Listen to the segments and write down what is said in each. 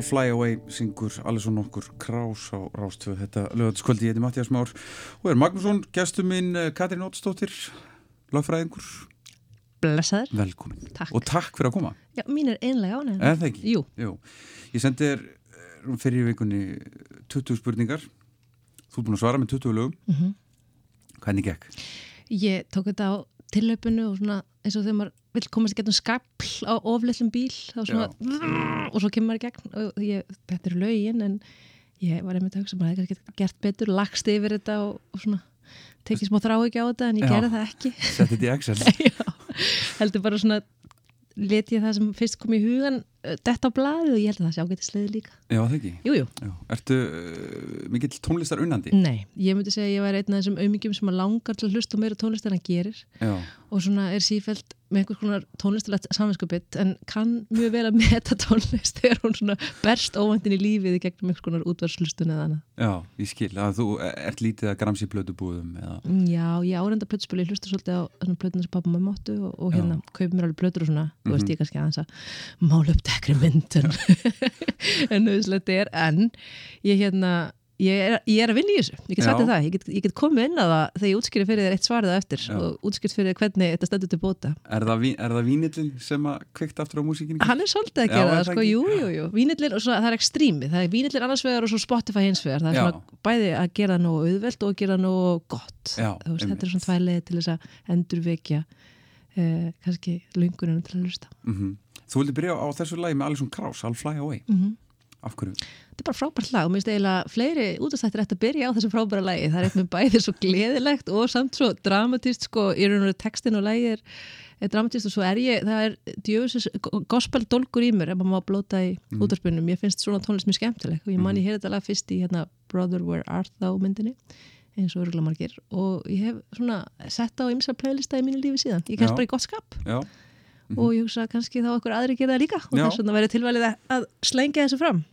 All Fly Away syngur Alisson okkur krás á rástöðu þetta lögatiskvöldi ég heiti Mattias Már og er Magnússon, gestur minn eh, Katrín Óttsdóttir lögfræðingur Blessaður Velkomin Takk. og takk fyrir að koma Já, mín er einlega ánægð Eða það ekki? Jú, Jú. Ég sendi þér eh, fyrir vikunni 20 spurningar Þú er búin að svara með 20 lögum Mhm. Hvernig gekk? ég tók þetta á tillöpunu og svona eins og þegar maður vill komast í getum skapl á oflillum bíl þá svona, og svo kemur maður í gegn og ég, þetta eru lögin en ég var einmitt að hugsa maður hefði kannski gert betur, lagst yfir þetta og, og svona tekið smá þrá ekki á þetta en ég gerði það ekki Setti þetta í Excel heldur bara svona let ég það sem fyrst kom í hugan uh, detta á blaðið og ég held að það sé ágæti sleiði líka Já, það ekki Jú, jú. Ertu uh, mikill tónlistar unnandi? nei, ég myndi segja að ég væri einn af þessum auðmyggjum sem að langar til að hlusta meira tónlist en hann gerir Já, og svona er sífælt með einhvers konar tónlistilegt samvinskubitt en kann mjög vel að meta tónlist þegar hún svona berst óvæntin í lífið í gegnum einhvers konar útvarslustun eða annað. já, ég skil að þú ert lítið að gramsi blödu búðum eða Já, ég árenda plötspil, ég hlusta svolítið á svona plötuna sem pappa maður máttu og, og hérna kaup mér alveg plötur og svona, þú veist Mhm. ég kannski aðeins að mála upp dekri myndun. En auðvitað er en ég hérna Ég er, ég er að vinna í þessu, ég get sagt Já. það, ég get, ég get komið inn að það þegar ég útskýri fyrir þér eitt svarið á eftir Já. og útskýri fyrir þér hvernig þetta stendur til bóta. Er það, það vínillin sem að kveikta aftur á músíkinni? Hann er svolítið að Já, gera er það, sko, jú, jú, jú. Vínillir, og svo, það er ekstrímið, það er vínillir annars vegar og svo Spotify hins vegar, það er Já. svona bæði að gera nógu auðvelt og að gera nógu gott. Já, veist, þetta er svona tvælið til þess að endurvekja eh, kannski lungunum til að hlusta. Mm Þú vildi byrja á þessu lagi með Alison Krauss, I'll Fly Away. Mm Af hverju? Þetta er bara frábært lag og mér finnst eiginlega fleiri útastættir eftir að byrja á þessu frábæra lagi. Það er eitthvað bæði svo gleðilegt og samt svo dramatist, sko, í raun og textin og lagi er, er dramatist og svo er ég það er djöfusis gospel dolgur í mér ef maður má blóta í mm. útarspunum ég finnst svona tónlist mjög skemmtileg og ég man ég heyrði þetta lag fyrst í hérna Brother Where Art Thou myndinni eins og örgulega margir. Og ég hef svona sett á ymsa playlista í mínu lífi síðan. Ég kemst bara í gott skap. Já, og ég hugsa kannski þá okkur aðri gera það líka og þess vegna verið tilvalið að- slengja þessu fram.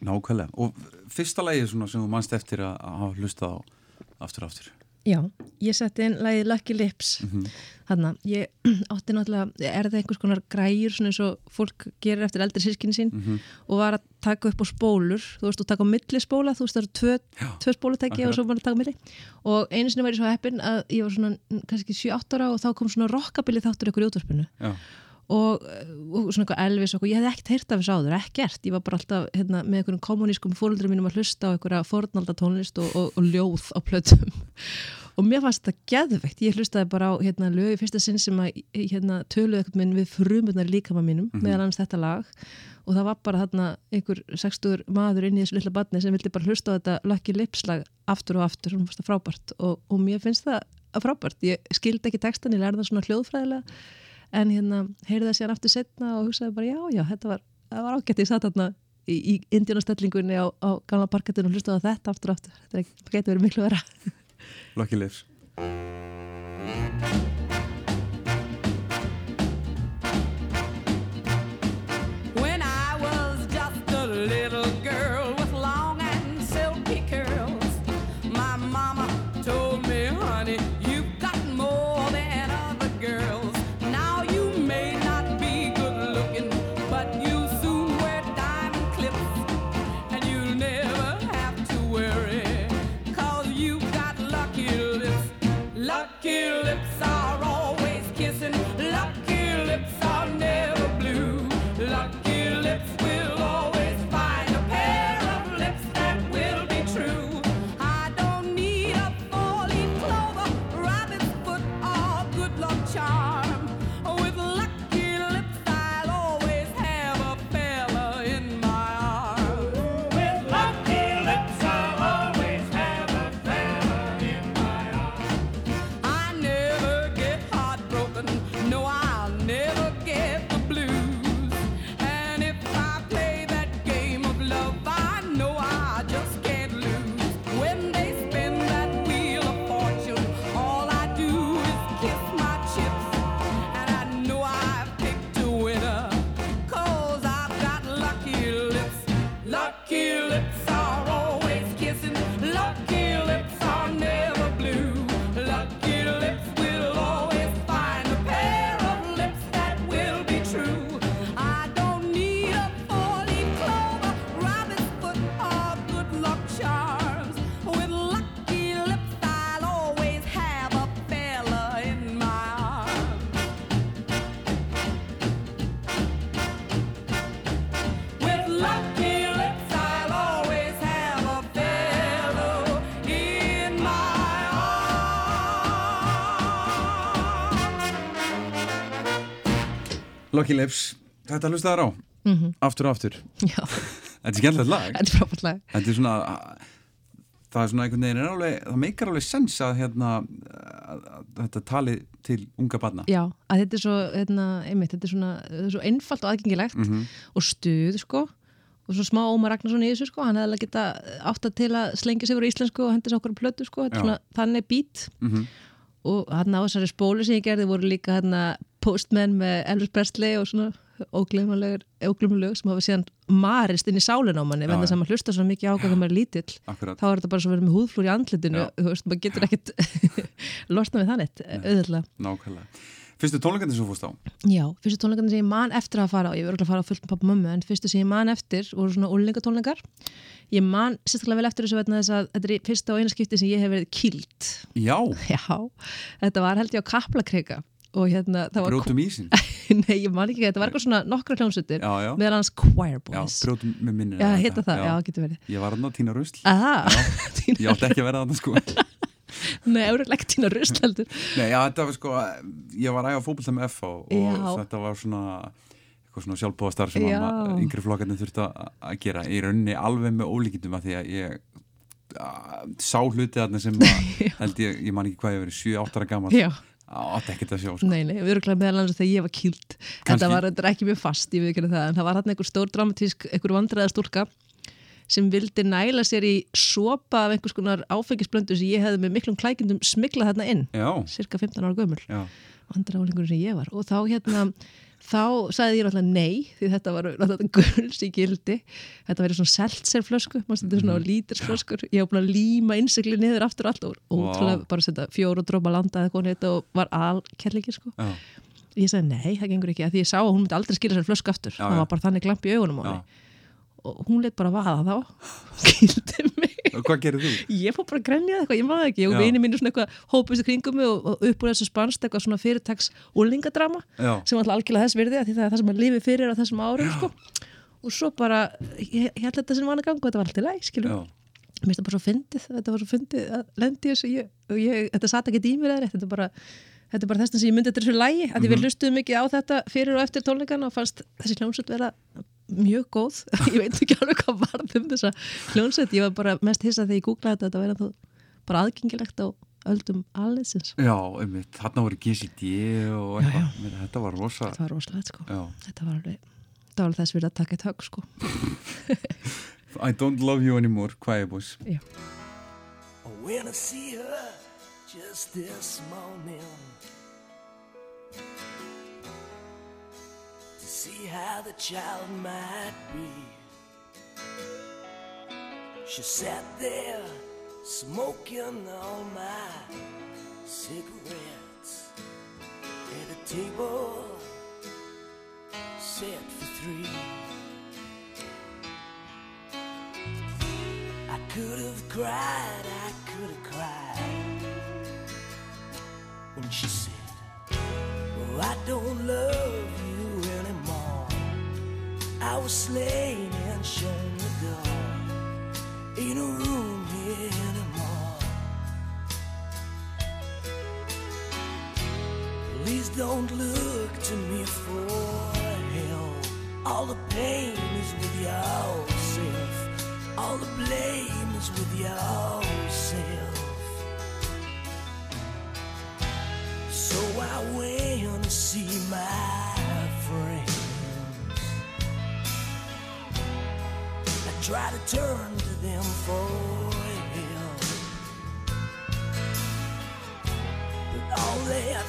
Nákvæmlega. Og fyrsta svona sem þú manst eftir að hafa hlustað á aftur aftur Já, ég setti inn lagið Lucky Lips. Mhm. Þannig, ég átti náttúrulega, er það einhvers konar græjur svona eins og fólk gerir eftir eldri sískinni sín Mhm. og var að taka upp á spólur, þú veist, þú taka á milli spóla, þú veist, það eru tvö, tvö spólutæki og svo var að taka á milli. Og einu sinni var ég svo heppin að ég var svona mm, kannski 7-8 ára og þá kom svona rockabili þáttur ykkur í útvarpinu. Já, og, og svona eitthvað Elvis og ég hefði ekkert heyrt af þessu áður, ekkert. Ég var bara alltaf hérna, með einhverjum kommunískum fóröldrum mínum að hlusta á einhverja fornalda tónlist og, og, og ljóð á plötum. Og mér fannst þetta geðveikt, ég hlustaði bara á hérna, lög í fyrsta sinn sem að hérna, töluði eitthvað minn við frumurnar líkama mínum Mhm. meðal annars þetta lag. Og það var bara þarna einhver sextur maður inn í þessu lilla badni sem vildi bara hlusta á þetta Lucky Lips lag aftur og aftur. Og mér finnst það frábært, ég skildi ekki textan, ég lærði það svona hljóðfræðilega en hérna heyrði það síðan aftur setna og hugsaði bara já, já, þetta var, var ágætt ég satt þarna í, í indjónastellingunni á, á gamla parkettinu og hlustaði þetta aftur aftur. Þetta getur verið miklu vera Lucky Lives Lucky Lives, þetta hlustaðar á. Aftur og aftur, þetta er skemmtilegt lag. Þetta er þetta er svona það er svona einhvern veginn alveg, það meikar alveg sens að hérna að, að, þetta tali til unga barna. Já, að þetta er svo, hérna, einmitt, þetta er svona, þetta er svo einfalt og aðgengilegt Mhm. og stuð, sko og svo smá Ómar Ragnarsson í þessu, sko hann hefði alveg geta átt að til að slengja sig úr íslensku og hendi sér okkur plötu, sko, er svona þannig bít Mhm. og hann á þessari spólu sem ég gerði voru líka hérna postmenn með Elvis Presley og svona óglumulegur óglumuleg sem hafa síðan marist inn í sálinn á manni, já. sem að hlusta svo mikið á hvað það er lítill. Akkurat, þá er þetta bara svo verið með húðflúr í andlitinu þú veist, maður getur ekkit losna við þannig, auðvitað. Fyrstu tónleikandi sem þú fórst á? Já, fyrstu tónleikarnir sem ég man eftir að fara á, ég verður að fara á fullt með pappa og mömmu, en fyrstu sem ég man eftir voru svona úlingatónleikar. Ég man sérstaklega vel eftir þessu vegna þess að þetta er fyrsta og eina skipti sem ég hef verið kýlt. já, Já, þetta var held ég á Kaplakrika og hérna, það var... brjótum ísin Nei, ég man ekki, þetta var eitthvað svona nokkra hljómsuttir, já, já, meðal hans Choir já, Boys. brjótum með minni Já, heita það, já, getur verið. ég var hann á Tína Rusl. Aha, ég átti ekki að vera þarna sko. Nei, auðvitað ekki tína rust heldur. Nei, já, þetta var sko, ég var æga fókbalta með FH og Já. þetta var svona eitthvað svona sjálfbóðastar sem Já. að yngri flokkarnir þurfti að að gera. Í rauninni alveg með ólíkindum að því að ég að, sá hluti þarna sem að, held ég, ég man ekki hvað ég verið 7-8 ára gammal Já, átti ekkert að sjá sko. nei, nei, auðvitað meðal hans þegar ég var kýlt. Kannski. Þetta var ekki mjög fast, ég veit ekki það, en það var hann einhver stór dramatísk, einhver vandræða stúlka sem vildi næla sér í sopa af einhvers konar áfengisblöndu sem ég hefði með miklum klækindum smiklað þarna inn Já, cirka 15 ára gömul já, vandræðálingur sem ég var og þá hérna þá sagði ég náttúrulega nei því þetta var náttúrulega gulls í gildi. Þetta verið svona seltserflösku þetta er svona lítirsflöskur ég var búin að líma innsikli niður aftur allt og ótrúlega bara setja fjóru drópa landa og var alkerlingi sko. Já, ég sagði nei, það gengur ekki, því ég sá að hún myndi aldrei skilja sér flösku aftur, Já, það var bara þannig glamp í augunum á henni og hún leitt bara vaða þá kýldi mig Og hvað gerir þú? ég fór bara að grenja eitthvað, ég maður ekki og Já. vinið mínu svona eitthvað hópust í kringum mig og, og upp úr þessu spannst eitthvað svona fyrirtags úlingadrama sem alltaf algjörlega þess virði því það er það sem maður lifi fyrir á þessum árum sko. og svo bara, ég, ég held þetta sem ganga og þetta var alltaf læg, skilur já, mér finnst það bara svo fyndið, þetta var svo fyndið að lendi í þessu, ég, og ég, þetta satt ekki dýmir eða rétt, þetta er bara þetta er bara þess að ég myndi þetta þessu lægi, að því Mhm. við hlustuðum mikið á þetta fyrir og eftir tónleikana og fannst þessi hljónsett vera mjög góð. Ég veit ekki alveg hvað varð um þessa hljónsett, ég var bara mest hissa þegar ég googlaði þetta, þetta var ennþá bara aðgengilegt á öldum allinsins já, einmitt, þarna voru GCD og eitthvað, þetta var rosa, þetta var rosalegt sko, já. þetta var alveg þetta var alveg þess fyrir að taka eitt högg sko. I don't love you anymore, Quiet Boys. When I see her just this morning see how the child might be. She sat there smoking all my cigarettes at a table set for three. I could have cried, I could have cried when she said, Oh, I don't love. I was slain and shown the door. in a room here anymore. Please don't look to me for help. All the pain is with yourself. All the blame is with yourself. So I went to see my friends. Try to turn to them for help. But all that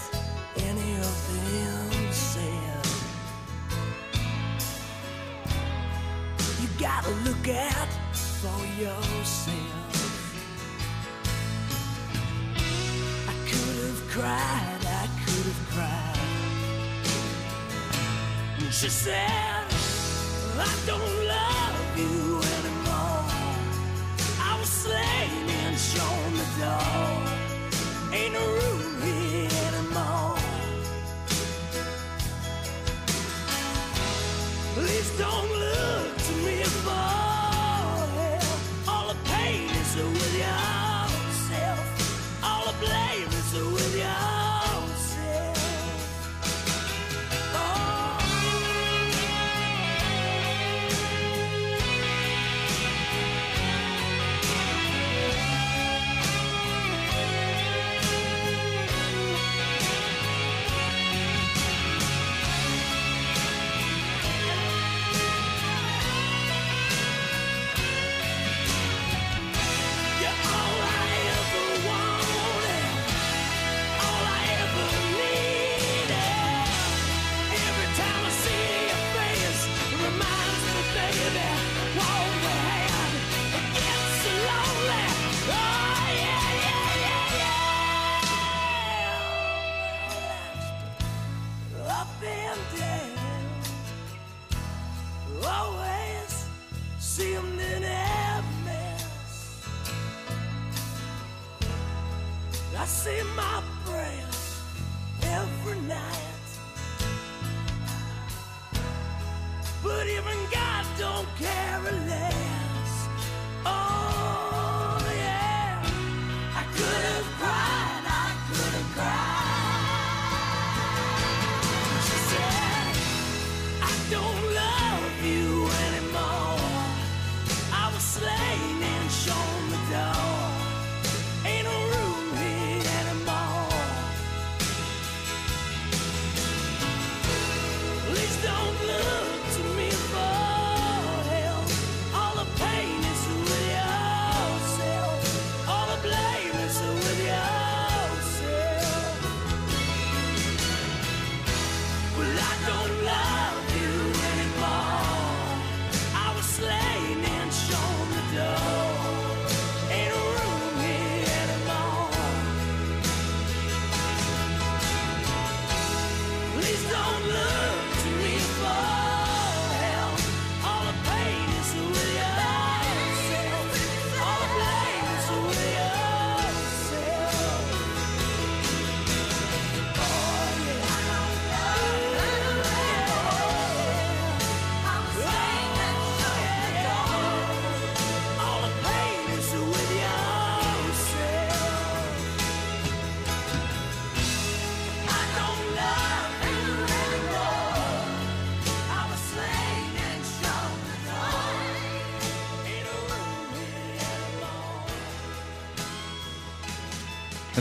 any of them said You gotta look out for yourself. I could have cried, I could have cried. She said, I don't love you anymore. I was and the door. Ain't no room here anymore. Please don't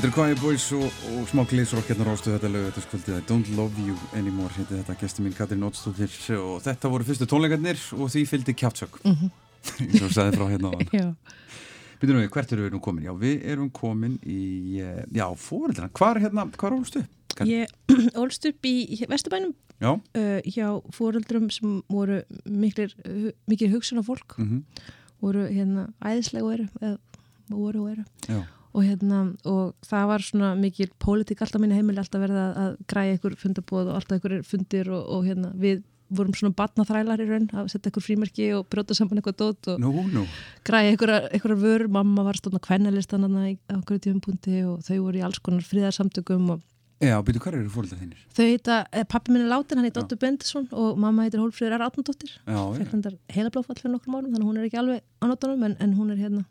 Þetta er Quiet Boys og, og smá glísrokk hérna rástu þetta lög þetta skvöldið I Don't Love You Anymore hérna þetta gæsti mín Katrín Ótstóttir og þetta voru fyrstu tónleikarnir og því fylgdi kjátsök mm -hmm. eins og sagði frá hérna á hann. Býtum við, hvert eru við nú komin? Já, við erum komin í, eh, já, fóreldrina Hvar er hérna, hvar ólstu? Ég ólst upp í Vesturbænum. Já, uh, hjá fóreldrum sem voru miklir, mikil hugsun á fólk mm voru hérna æðislega og eru eða voru og eru. Já, og hérna og það var svona mikil pólitík alltaf minni heimili alltaf verið að, að græja ykkur fundabóð og alltaf ykkur fundir og, og hérna við vorum svona batnaþrælar í raun að setja ykkur frímerki og brjóta saman eitthvað dót og nú, nú. græja ykkur, ykkur vör mamma var stofna kvennalistan á okkur tífumpunti og þau voru í alls konar fríðarsamtökum og Já, býtu, hvar eru fóreldrar þínir? þau heita, eh, pappi minn er látin hann heit Dóttur Bendisson og mamma heitir Hólfríður R. Já, hendar heila blófall fyrir nokkrum árum þannig að hún er ekki alveg á nótunum en, en hún er hérna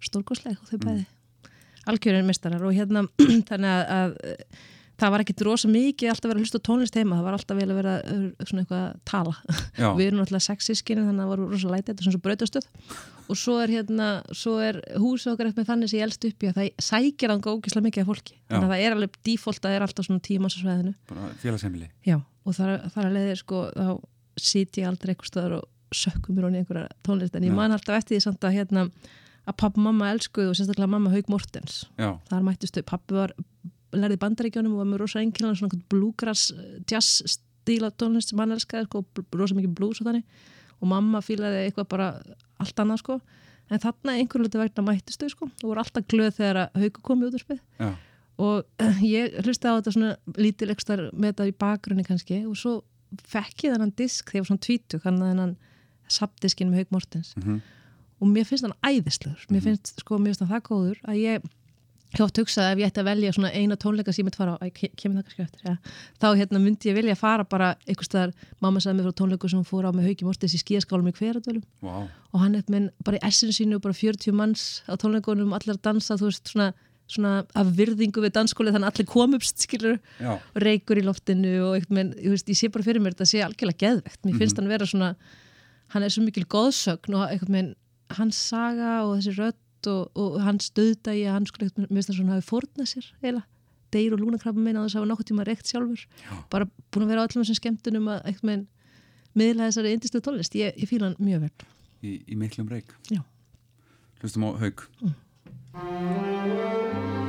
stórkosleg og þau bæði algjörinn mistarar og hérna þannig að, að eh, það var ekkit rosa mikið alltaf verið að hlusta tónlist heima það var alltaf vel að vera uh, svona eitthvað að tala. Já, við erum náttúrulega sex sískinni þannig að það voru rosa læti þetta er svona svo brautastöð. Og svo er hérna, svo er húsið okkar eftir þannig sem ég elst upp í að það sækir anga ógislega mikið af fólki. Þannig að það er alveg default að það er alltaf svona tíma á sveðinu bara félagsheimili. Já, og þar, að leiðir sko þá sit ég aldrei einhver staðar og sökkum mér honi einhverja tónlist. En ég Já. man alltaf eftir því samt að hérna að pappa og mamma elskuðu og sérstaklega mamma Haug Mortens. Já, þar mættustu, pappi var lærði í bandaríkjónum og var með rosa einnkjölan svona bluegrass eh, jazz stíla tónlist sem hann elskaði sko, rosa mikið blues og þannig. Og mamma fílaði eitthvað bara allt annað sko. En þarna einhvern veginn vegna mættustu sko. Og voru alltaf glöð þegar að Haugu kom í útvarpið. Já, og eh, ég hlusti á þetta svona lítil ekstar með þetta í bakgrunni kannski og svo fekk ég þennan disk þegar ég var svona tvítu hann þennan mhm, og mér finnst hann æðislegur. Mér finnst sko, mér finnst hann það góður að ég hef oft hugsað að ef ég ætti að velja svona eina tónleika sem ég myndi fara á, kemur það kannski eftir ja. þá hérna myndi ég vilja fara bara einhvers staðar, mamma sagði mér frá tónleiku sem hún fór á með Hauki Mortens í skíaskálum í hverjadölum vá. Og hann er minn bara í essinu sínu bara 40 manns á tónleikunum allir að dansa, þú veist, svona, svona af virðingu við dansskóli þannig að allir komupst skilur Já, og reykur í loftinu og eitthvað, menn, ég, veist, ég sé bara fyrir mér þetta sé algjörlega geðvegt, mér finnst hann vera svona hann er svo mikil góðsögn og eitthvað, menn, hans saga og þessi rödd og, og hans stöðdægi hann sko, eitthvað, mér finnst hann svona hafi fórnað sér eiginlega, deyr og lúnakrabba meina að þess að hafa nokkuð tíma reykt sjálfur. Já. bara búin að vera á öllum þessum skemmtunum að eitthvað, menn, miðla þessari indistu tónlist, ég, ég fíla hann mjög vel. Í, í miklum reik Já. Hlustum á Haug Þú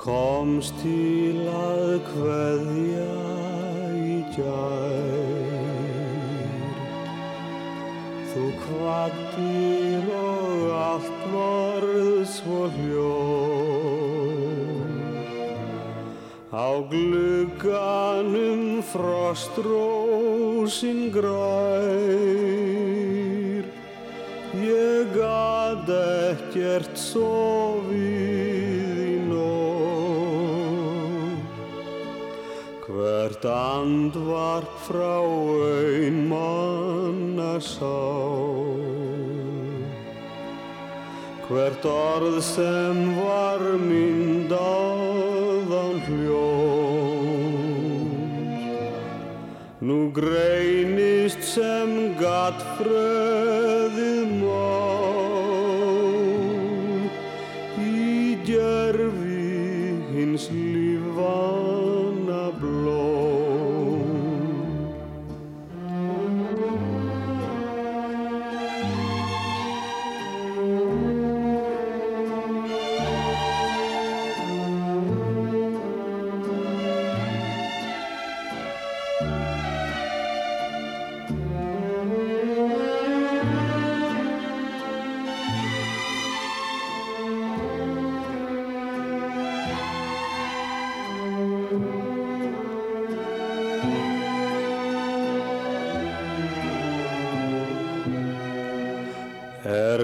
komst til að kveðja í gær. Þú kvattir og allt varð svo hljóm Á glugganum frostrósin grær. Ég gat ekkert sofið Hvert andvarp frá ein manna sá Hvert orð sem var myndaðan hljóm Nú greinist sem gatt fröðið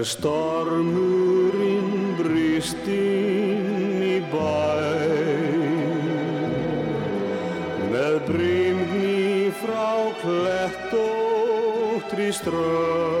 stormurinn brýst inn í bæ. Með brimni frá klettóttri strönd. en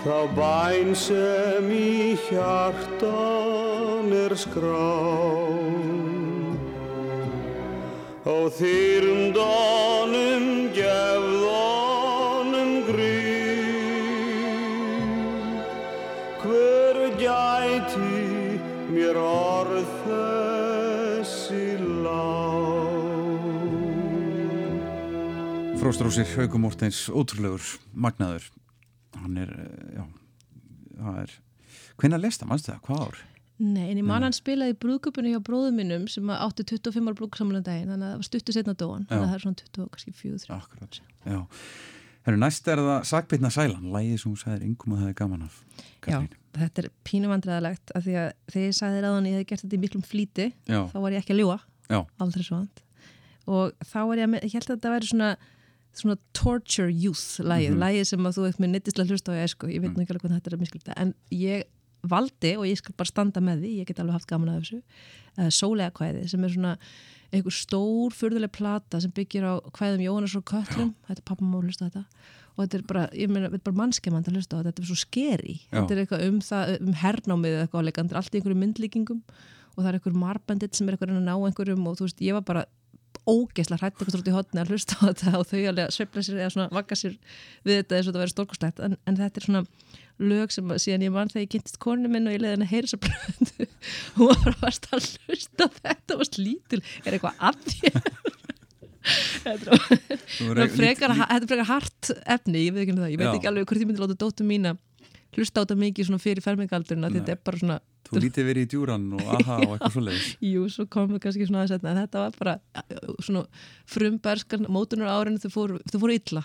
þá bæn sem í hjartan er skráð. Og þyrndonum gefðonum gríð hver gæti mér orð þessi lág? Fróstrósir Haukum Mortens, ótrúlegur magnaður. Hann er, eh, er, hvenær lesta, mannstu það, hvað ár? Nei, en ég man hann spilaði brúðköpunni hjá bróðum minnum sem átti 25 ára brúðsamlega daginn þannig að það var stuttu setna dóan þannig að það er svona 20, kannski 4 Akkurat, já. Herru, næst er það Sakbyrna Sælan, lægið sem hún sagðir yngum að það er gaman af Já, Katrín. þetta er pínumandræðalegt af því að þegar ég sagði ráðan ég hefði gert þetta í miklum flýti Já. þá var ég ekki að ljúa, Já, aldrei svo vant. Og þá var ég að, ég held að þetta væri svona svona torture youth lægið, Mhm. lægið sem að þú ert með nittislega hlusta á ég sko, ég veit nú ekki alveg hvernig þetta er að misklita en ég valdi og ég skal bara standa með því ég get alveg haft gaman af þessu uh, sólega kvæði sem er svona einhver stór furðuleg plata sem byggir á kvæðum Jóhannes og Köllum þetta er pappa má hlusta þetta. Og þetta er bara, ég meina, þetta er bara mannskemmand að hlusta á þetta þetta er svo skeri, þetta er eitthvað um það um hernámið eða eitthvað áleikandur, allt í einhverjum myndlíkingum og það er einhver marbandit sem er eitthvað að reyna að ná einhverjum og þú veist, ég var bara ógeðslega hrætt eitthvað strótt í hotni að hlusta á þetta og þau alveg að sveifla sér eða vagga sér við þetta eins og þetta verið stórkostlegt. En, en þetta er svona lög sem að- síðan ég mann þegar ég kynntist konu minn og ég leiði henni að heyra að blöðu hún var bara fast að hlusta þetta og slítil, er eitthvað að þér? Þetta er- verður frekar, hart efni, ég veit ekki um ég veit ekki alveg hvort ég myndi láta dóttu mína hlusta á þetta mikið fyrir fermingaldurinn að þetta er bara svona Þú lítið verið í djúran og aha og eitthvað svo leiðis Jú, svo komum við kannski svona aðeins setna en þetta var bara uh, svona frumberskar mótunar árinu þau fóru, fóru illa.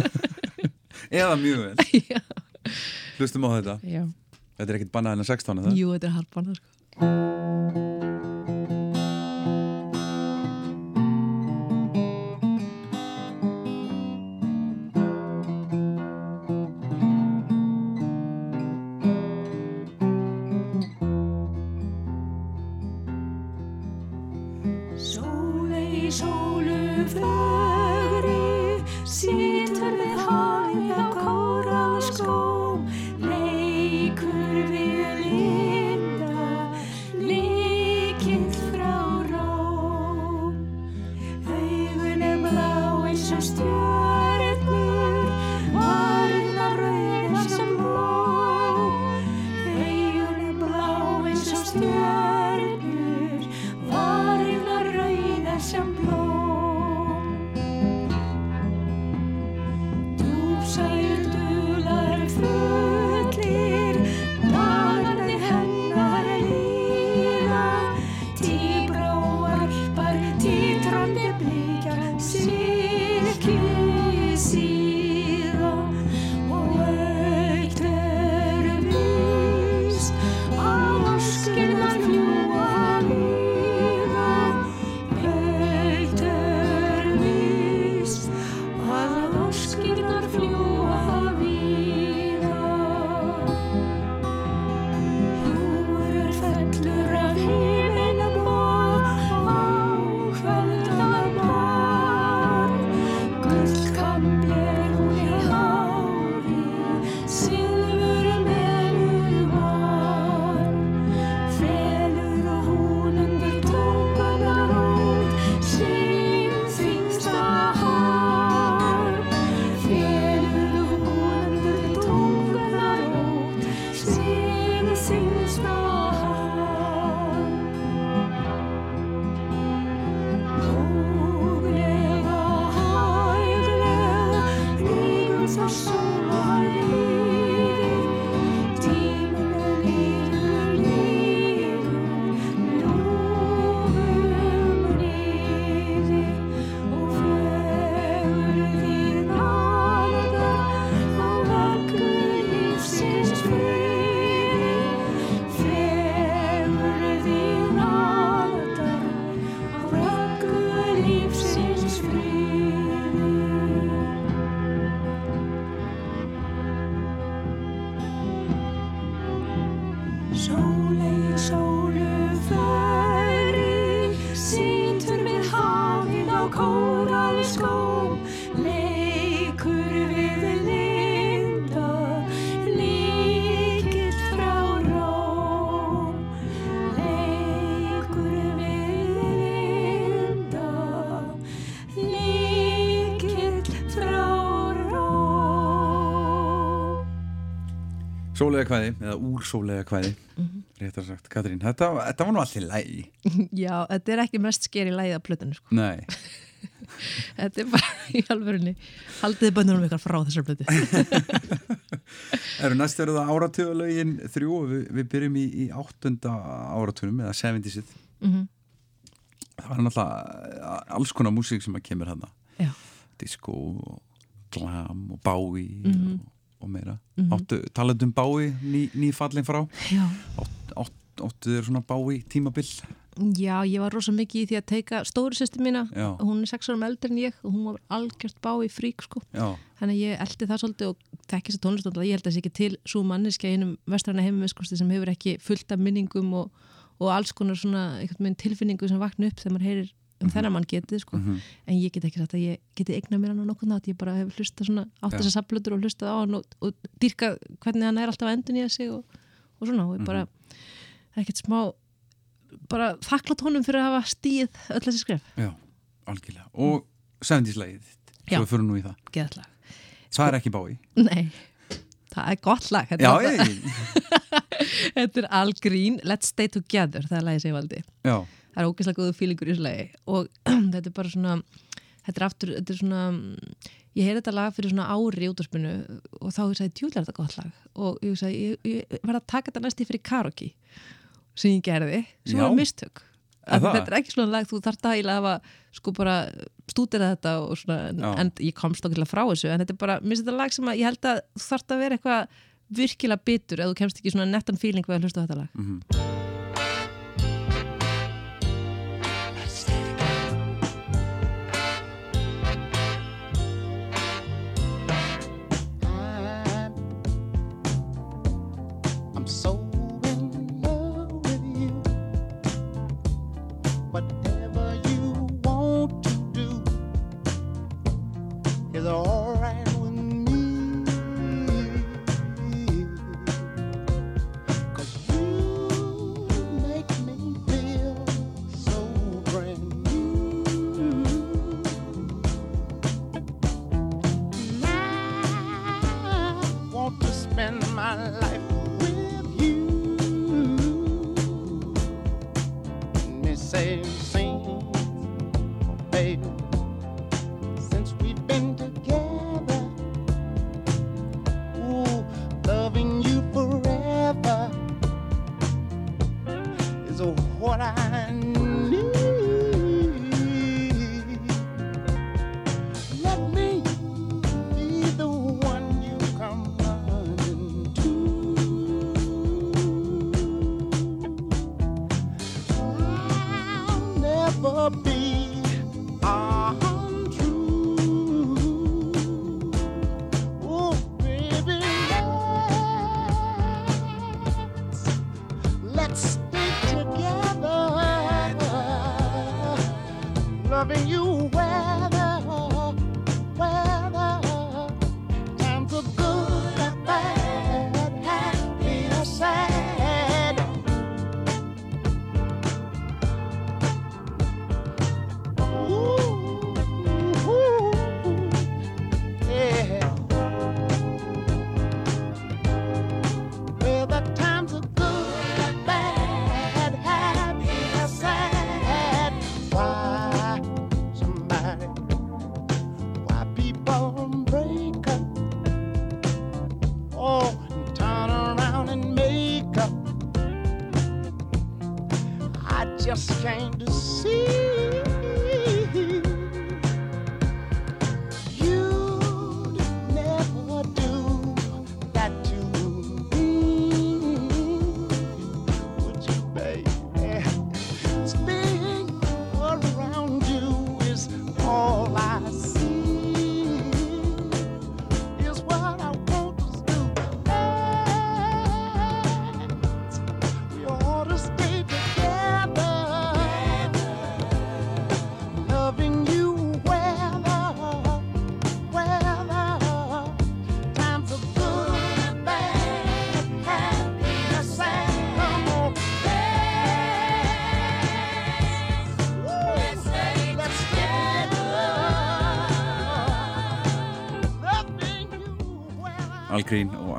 Eða mjög vel. Hlustum á þetta. Já. Þetta er ekkit bannað en að 16 eða? Jú, þetta er harpan sko. Sólega kvæði, eða úr sólega kvæði Mhm. réttar sagt, Katrín, þetta, þetta var nú allir lægi Já, þetta er ekki mest skeri lægið af plötunni sko. Nei, Þetta er bara í alvörunni Haldiði bönnunum ykkar frá þessar plötu eru næst eru það áratugulögin þrjú og við, við byrjum í, í áttunda áratugunum eða 70-sið Mhm. það var náttúrulega alls konar músík sem að kemur hana Já, disco og glam og bái Mhm. og, og meira. Áttu, talandi um bái ný, ný fallin frá? Átt- átt- áttu þér svona bái tímabill Já, ég var rosa mikið í því að teika stóru sýstu mína, Já. hún er sex árum eldri en ég og hún var algjört bá í frík sko. já, þannig að ég eldi það svolítið og þekki þess að tónlistóndla, ég held að það sé ekki til svo manneskja einum vestræna heimimiskusti sem hefur ekki fullt af minningum og, og alls konar svona tilfinningu sem vakna upp þegar maður heyrir um þennan mann getið sko. en ég get ekki sagt að ég geti eigna mér hann á nokkuð nátt, ég bara hef hlustað svona átt þessar saflötur og hlustað á hann og, og dýrka hvernig hann er alltaf að endun í sig og, og svona. Og ég bara er ekkert smá bara þakklátt honum fyrir að hafa stíð öll þessi skref, já, algjörlega. Og 70-slægið þitt, Já. svo við fyrir nú í það. Geðallag það er ekki bái Nei, það er gott lag Þetta, já, er, þetta er all green Let's stay together, það er lagið sem ég valdi. Já, Það er ógeðslega góðu fílingur í þessu lagi. Og þetta er bara svona þetta er aftur, þetta er svona ég heyrði þetta lag fyrir svona ári í útvarpinu og þá hugsaði, djúlega er þetta gott lag? Og ég hugsaði, ég, ég verði að taka þetta næst í fyrir karaoke sem ég gerði, sem Já. var mistök. Þetta er ekki svona lag, þú þarft að eiginlega hafa sko bara stúdera þetta og svona, en, ég komst okkur frá þessu en þetta er bara, minnst þetta lag sem að ég held að þú þarft að vera eitthvað virkilega bitur ef þú kemst ekki svona nettan feeling við að hlusta þetta lag. Mhm. I'm but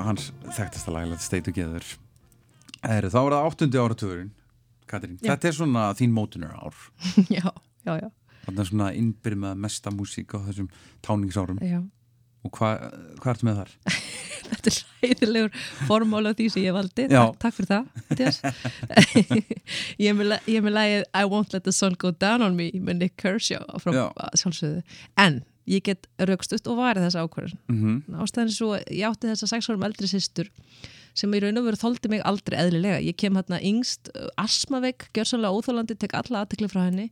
hans þekktasta lag Let's Stay Together er, þá er það áttundi áratugurinn Katrín, Já. þetta er svona þín mótunar ár já, já, já, þarna er svona innbyrð með mesta músík á þessum táningsárum já. og hvað hva ertu með þar? Þetta er hræðilegur formála því sem ég valdi. Takk, takk fyrir það, ég er með lagið I Won't Let the Sun Go Down on Me með Nick Kershaw frá Já. sjálfsögðu. En ég get raukstust og varið þessa ákvörðun. Mm Ástæðan er svo, ég átti þessa sex árum eldri systur sem í raun og veru þóldi mig aldrei eðlilega. Ég kem hérna yngst, uh, asmaveik, gjörsanlega óþólandi, tek alla aðtekli frá henni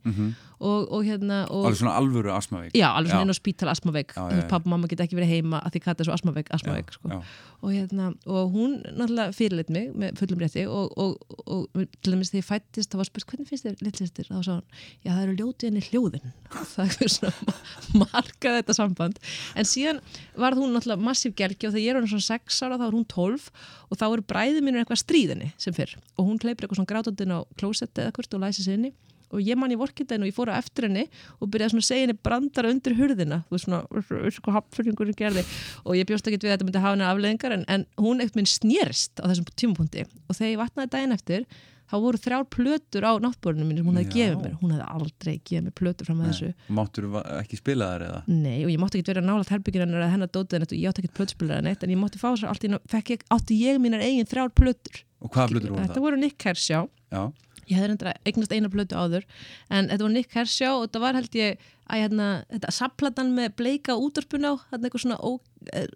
og, og hérna... Og, Alveg svona alvöru asmavík Já, alveg svona inn á spítal asmaveik pappa og mamma geta ekki verið heima að því kata er svo asmaveik, asmaveik sko. og, hérna, og hún náttúrulega fyrirleitt mig með fullum rétti og, og, til dæmis þegar ég fættist það var spurt hvernig finnst þér litlistir þá sá hún, já það eru ljótið henni hljóðin. Það er svona markað þetta samband. En síðan varð hún náttúrulega massíf gelgi og þegar ég er svona 6 ára þá er hún 12 og þá eru bræði mínur eitthvað stríðinni sem fyrr. Og hún kleipir eitthvað svona grátandinn á klósetti eða hvort og læsi sig inni og ég man í vorkindin og ég fór á eftir henni og byrjaði svona að segja henni brandara undir hurðina þú veist svona, veist hvað hapfyrringur gerði. Og ég bjóst ekki við að þetta myndi hafa henni afleðingar en, en hún ekkert minn snérist á þessum tímapunkti. Og þegar ég vatnaði daginn eftir þá voru þrjár plötur á náttborinu mín sem hún hefði gefið mér, hún hefði aldrei gefið mér plötur fram að þessu. Máttur ekki spila þar eða? Nei, og ég mátti ekki vera nálægt herbyggin hennar að hennar dótið og ég átti ekki plötuspilar en eitt en ég mátti fá sér allt í ég, átti ég mínar eigin þrjár plötur. Og hvaða blöður voru Þetta það? voru Nick Kershaw Já, ég hefði reyndra eignast eina blötu áður en þetta var Nick Kershaw og þetta var held ég að hérna, þetta sapplatan með bleika útörpun á, þetta eitthvað svona ó, eh,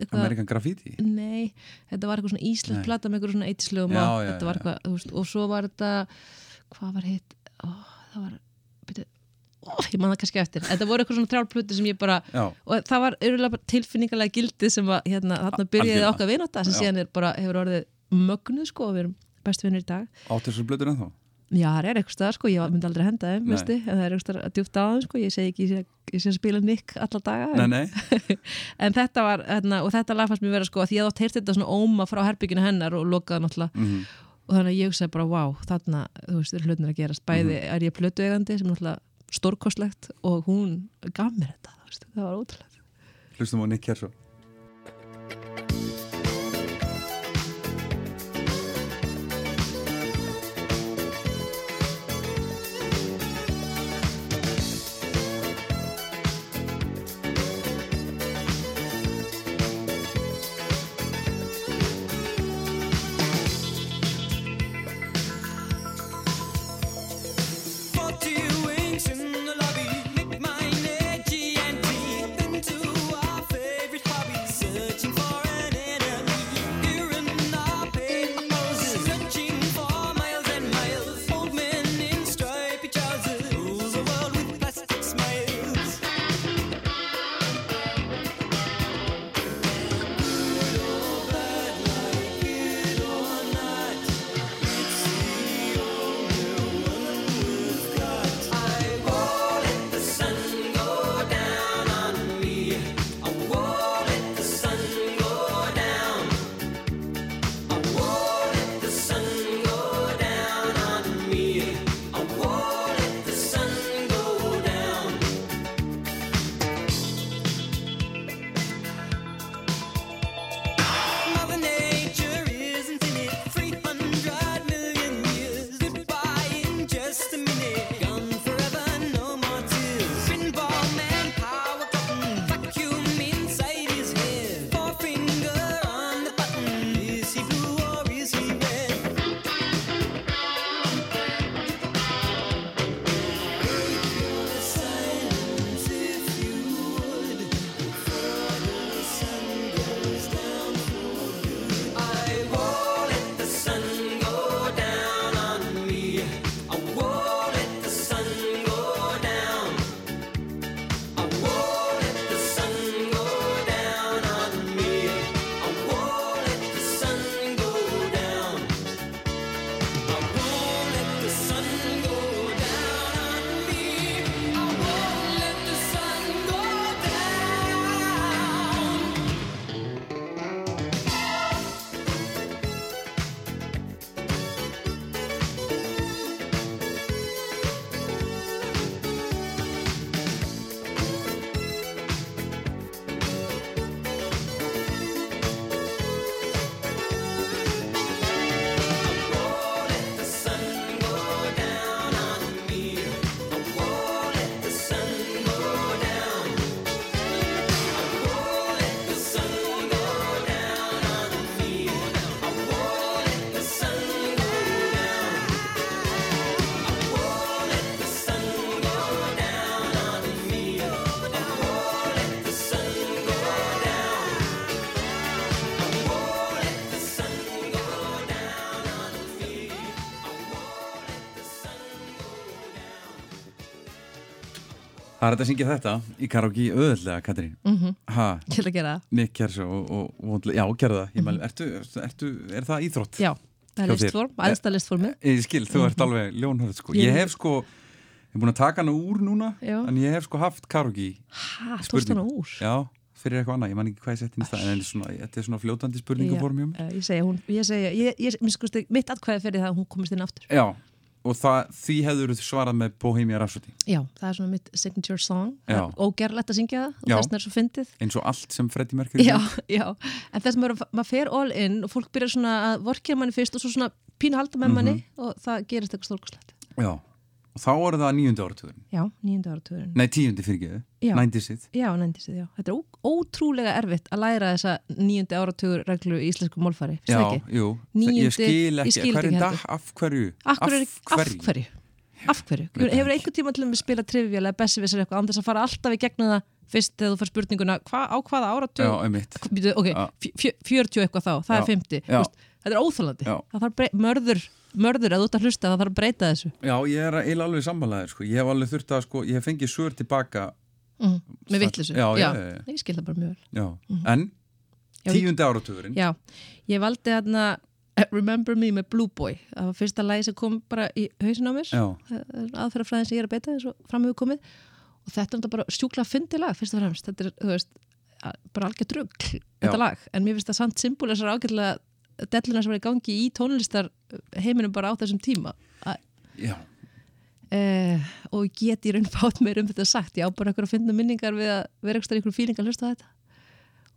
eitthvað, Amerikan Graffiti nei, þetta var eitthvað svona íslensk plata með eitthvað svona eittislögum Já, á, já, þetta var já. eitthvað, þú veist, og svo var þetta hvað var hitt ó, það var, byrju ó, ég man það kannski eftir, þetta voru eitthvað svona þrjálplötu sem ég bara, Já, og það var bara tilfinningalega gildið sem að, hérna, þarna byrjaði Algjörlega. okkar vinóta sem Já. síðan er bara, hefur orðið mögnuð sko, og við erum bestu vinnir í dag. Áttu þessu blöður ennþá? Já, það er eitthvað stað, sko, ég myndi aldrei henda þeim, Nei. en það er eitthvað stað djúpt á þeim, sko, ég segi ekki, ég sé, ég sé að spila Nick alla daga, Nei, en, nei, en þetta var, hérna, og þetta lag fannst mér vera, sko, að því ég átt heyrt þetta svona óma frá herbygginu hennar og lokaði náttúrulega, mm og þannig að ég hugsaði bara, wow, þarna, þú veist, er hlutin að gerast, bæði er ég plötuegandi sem náttúrulega stórkostlegt og hún gaf mér þetta, það var ótrúlega. hlustum á Nick Kershaw Það er þetta að syngja þetta í karaoke auðvöldlega, Katrín. Mm Mhm. -hmm. Ég ætla að gera það. Nick Kershaw og, og, og, já, gerðu það. Ég mæli, ertu, ertu, er það íþrótt? Mhm. Já, það er listform, aðsta listformið. Ég skil, þú ert alveg ljónhörð, sko. Mhm. Ég- hef sko, ég er búin að taka hana úr núna, Já. en ég hef sko haft karaoke Hæ, tókst hana úr? Já, fyrir eitthvað annað, ég man ekki hvað ég sett inn í stað, en þetta er svona fljótandi spurningaform hjá mér. Já, ég segja, hún, ég segja, ég, ég, og það, því hefur þú svarað með Bohemia Rhapsody, Já, það er svona mitt signature song. Er Ógerlegt að syngja það og Já. þess vegna er svo fyndið. eins og allt sem Freddie Mercury Já, já, en þess að maður, fer all in og fólk byrjar svona að vorkja manni fyrst og svo svona pínu halda með manni Mhm. og það gerist eitthvað stórkoslegt. Já, og þá er það nýjundu áratugurinn. Já, nýjöndu áratugurinn. Nei, tíundi fyrirgeðu, Já. 90-sið. Já, nændisið, já. Þetta er ó, ótrúlega erfitt að læra þessa nýjöndi áratugur reglu í íslensku málfari. Já, Ekki? jú, Níundi- ég skil ekki, ekki er dag, af hverju? Af hverju? Af hverju? Af hverju? það Hefur ekki. einhvern tíma til að spila trivjál eða bessi eitthvað án þess að fara alltaf í gegnum það fyrst þegar þú fær spurninguna hva, á hvaða Já, áratug ok, Já. fjö- 40 eitthvað þá, það Já. er 50 Já. Þetta er óþálandi Já. það þarf mörður, mörður að þú ert að hlusta það þarf að breyta þessu. Já, ég er eiginlega alveg sammálaðir, sko. Ég hef alveg þurft að, sko, ég hef fengið svör tilbaka, mm, með vittlisu Já, já, já, ég skil það bara mjög vel. Já, en Já, ég- tíundi áratugurinn. Já, ég valdi hérna Remember Me með Blue Boy. Það var fyrsta lagi sem kom bara í hausin á mér. Já. aðferðafræðin sem ég er að beita eins og fram hefur komið. Og þetta er bara sjúkla fyndi lag fyrst og fremst, þetta er, þú veist bara algjör drugg, þetta lag. En mér finnst það samt symbolisar ágætlega delluna sem var í gangi í tónlistar heiminum bara á þessum tíma. Já, eh, og ég get í raun fátt meir um þetta sagt. Ég á bara eitthvað að finna minningar við að vera eitthvað ykkur fíling að hlusta þetta.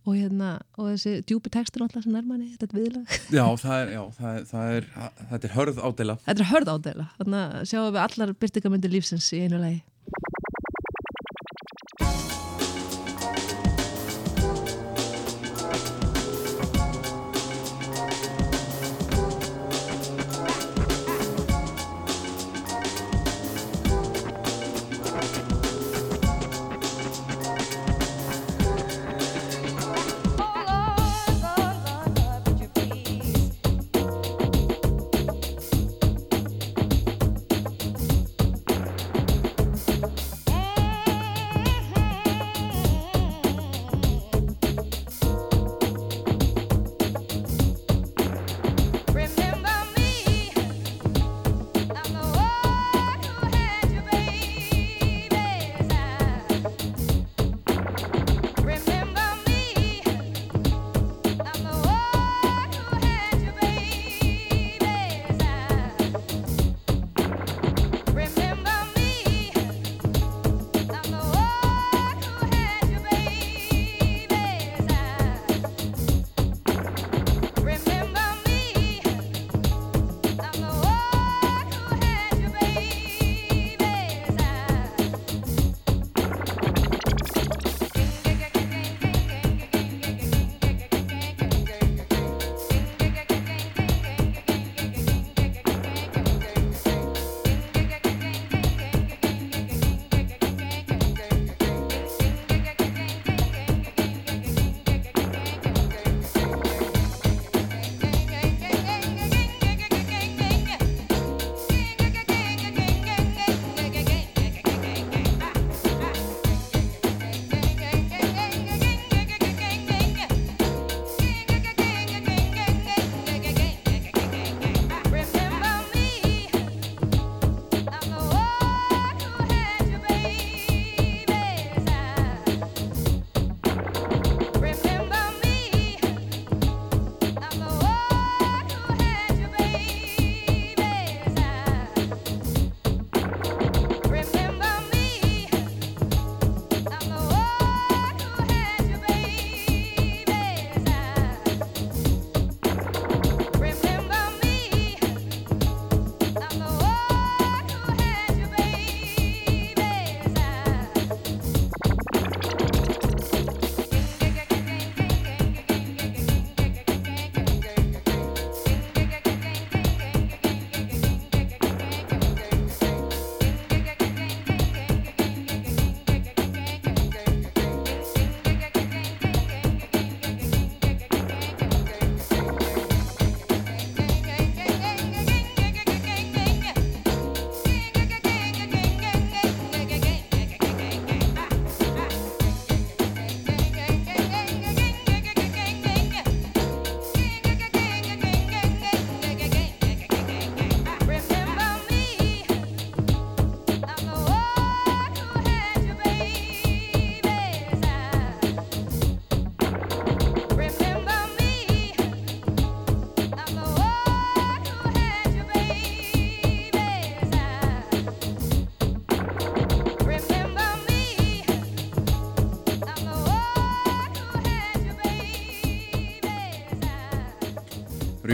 Og hérna, og þessi djúpi textur náttúrulega sem nærmanni, þetta er viðlag. Já, það er, já, það er, það er, þetta er hörð ádela. Þetta er hörð ádela, þannig að sjáum við allar byrtingamöndir lífsins í einu lagi.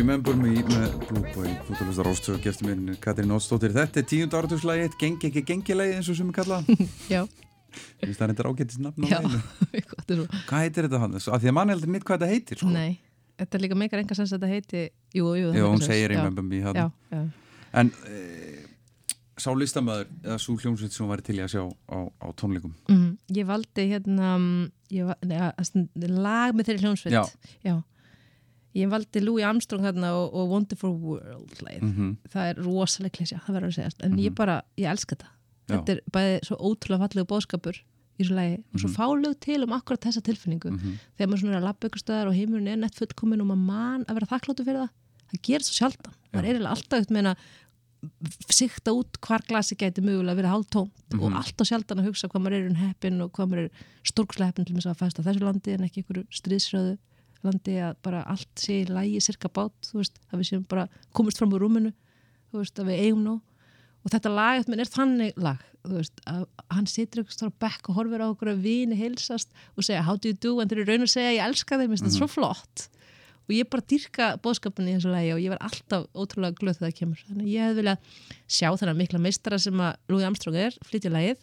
Remember Me með Blue Boy Fútalustar Ástöð og gestur minn Katrín Ótsdóttir Þetta er tíund áraturslægið, gengi ekki gengilægið eins og sem við kalla Já, Þú veist það er þetta ágættis nafn á svo. Hvað heitir þetta hann? Því að mann heldur nýtt hvað þetta heitir sko. Nei, þetta er líka meikar enga sens að þetta heiti, jú, jú. meikar hún segir Remember Me. Já, já. En e, sá listamæður eða svo hljómsveit sem væri til í að sjá á, á tónleikum Mm, ég valdi hérna mm, ég neða, lag með þeirri hljómsveit Já. Ég valdi Louis Armstrong hérna og, og Wonderful World lagið. Mhm. það er rosalega klísja, það verður að segja en ég bara, ég elska þetta. Já. þetta er bæði svo ótrúlega fallegu bóðskapur í svo lagi og svo Mhm. fálug til um akkurat þessa tilfinningu. Þegar maður svona er að labba ykkur stöðar og heimurinn er nett fullkomin og maður man að vera þakkláttu fyrir það það gerir svo sjaldan, maður er eiginlega alltaf með að sikta út hvar glasi gæti mögulega að vera hálftómt og alltaf sjaldan að hugsa hvað maður er heppin og hvað maður er stórkslega heppin til þess að fæsta þessu landi en ekki ykkur stríðsröðu landi að bara allt sé í lægi sirka bát, þú veist, að við séum bara komist fram úr rúminu, þú veist, að við eigum nú og þetta lag minn er þannig lag þú veist, að hann situr ykkur stóra bekk og horfir á okkur að vini heilsast og segja how do you do, en þeir eru raun að segja ég elska þeim, mm -hmm. þetta er svo flott og ég bara dyrka bóðskapin í þessu lagi og ég var alltaf ótrúlega glöð þegar það kemur. Þannig ég hefði viljað sjá þennan mikla meistara sem að Louis Armstrong er, flytja lagið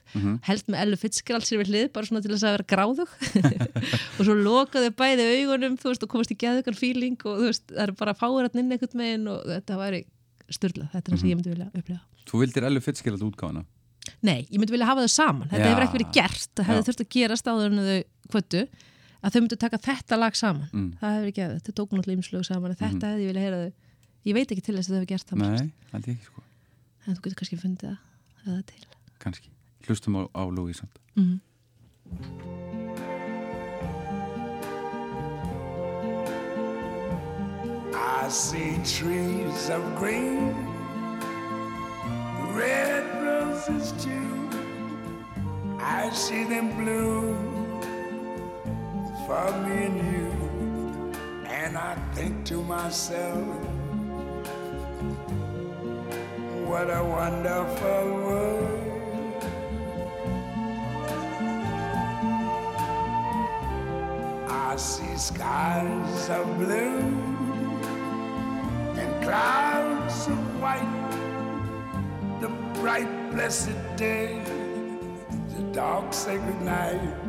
held með Ellu Fitzgerald sér við hlið bara svona til þess að vera gráðug. Og svo lokaði bæði augunum veist og komast í geðugan feeling og veist það er bara fáir hann inn einhvern megin og þetta væri styrla, þetta er það sem ég myndi vilja upplifa. Þú vildir Ellu Fitzgerald útgáfana Nei, ég myndi vilja hafa þau saman. Þetta Já. hefur ekki verið gert, það hefði Já. þurft að gerast áður en þau kvöttu að þau myndu taka þetta lag saman. Mm. það hefur ekki, þetta tók náttúrulega ýmslög saman þetta hefði ég vilja heyra þau. Ég veit ekki til þess að þau hefur gert það Nei, ekki sko. En þú getur kannski fundið það eða til. Kanski Hlustum á, á Louis samt. Mhm. I see trees of green, red roses too. I see them bloom for me and you. And I think to myself, what a wonderful world. I see skies of blue and clouds of white, the bright blessed day, the dark sacred night,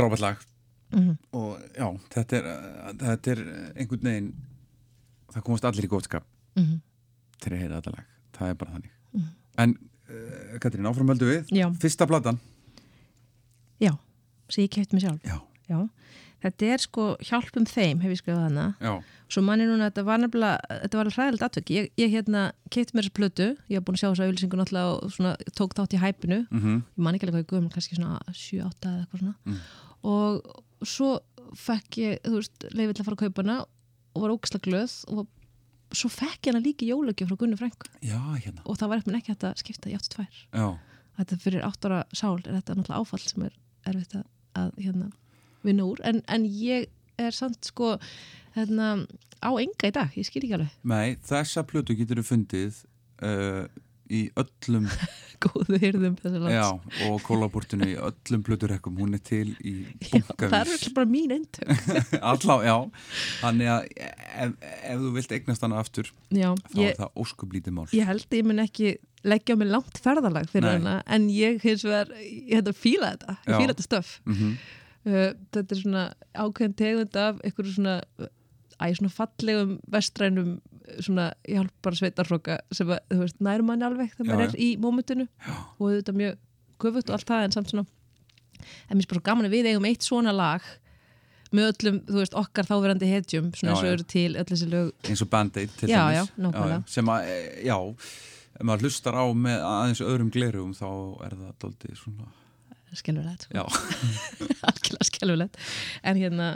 Frábært lag. Mhm. Og já, þetta er, þetta er einhvern veginn Það komast allir í góðskap Mhm. Til að heyra þetta lag. Það er bara þannig. En uh, Katrín, áframöldu við. Já. Fyrsta platan. Já, sem ég kefti mig sjálf. Já, Já, þetta er sko hjálpum þeim hef ég skrifað hana. Já, svo manni núna þetta var nefnilega þetta var hræðilegt atvök ég, ég hérna kefti mér þessa plötu. Ég hef búin að sjá þessa auðlýsingu náttúrulega og svona, tók þátt í hæpinu. Mhm, ég man ekki alveg hvað ég guðum, kannski svona 7-8 eða eitthvað svona og svo fekk ég, þú veist, leiði til að fara að kaupa hana og var ógislega glöð og svo fekk ég hana líka í jólagjöf frá Gunni Frænk hérna. Og það var eitthvað ekki hægt að skipta í 8-2 Já, þetta fyrir 8 ára sál er þetta náttúrulega áfall sem er erfitt að, að hérna, vinna úr. En, en ég er samt sko hérna, á enga í dag, ég skil ekki alveg. Nei, þessa plötu getur þú fundið uh, í öllum góðu hyrðum já, og kólabortinu í öllum plöturekkum. Hún er til í Já, það er bara mín eintök. Allá, já. Þannig að ef, ef þú vilt eignast hana aftur Já, þá ég, er það óskublítið mál. ég held ég mun ekki leggja á mig langt ferðalag fyrir Nei. hana en ég hins vegar, ég hætti að fíla þetta ég fíla þetta stöf mm uh, þetta er svona ákveðin tegund af einhverju svona æ, svona fallegum vestrænum svona hjálpar sveitarhróka sem að, þú veist, nærum manni alveg þegar maður er í mómentinu og þetta mjög köfugt og allt það en samt svona en mér er bara svo gaman að við eigum eitt svona lag með öllum, þú veist, okkar þáverandi hetjum svona eins og eru til öll þessi lög. Eins og Band-Aid til nákvæmlega. sem að, já ef maður hlustar á með aðeins öðrum glerugum þá er það doldið svona skelfulegt, sko. algjörlega skelfulegt en hérna,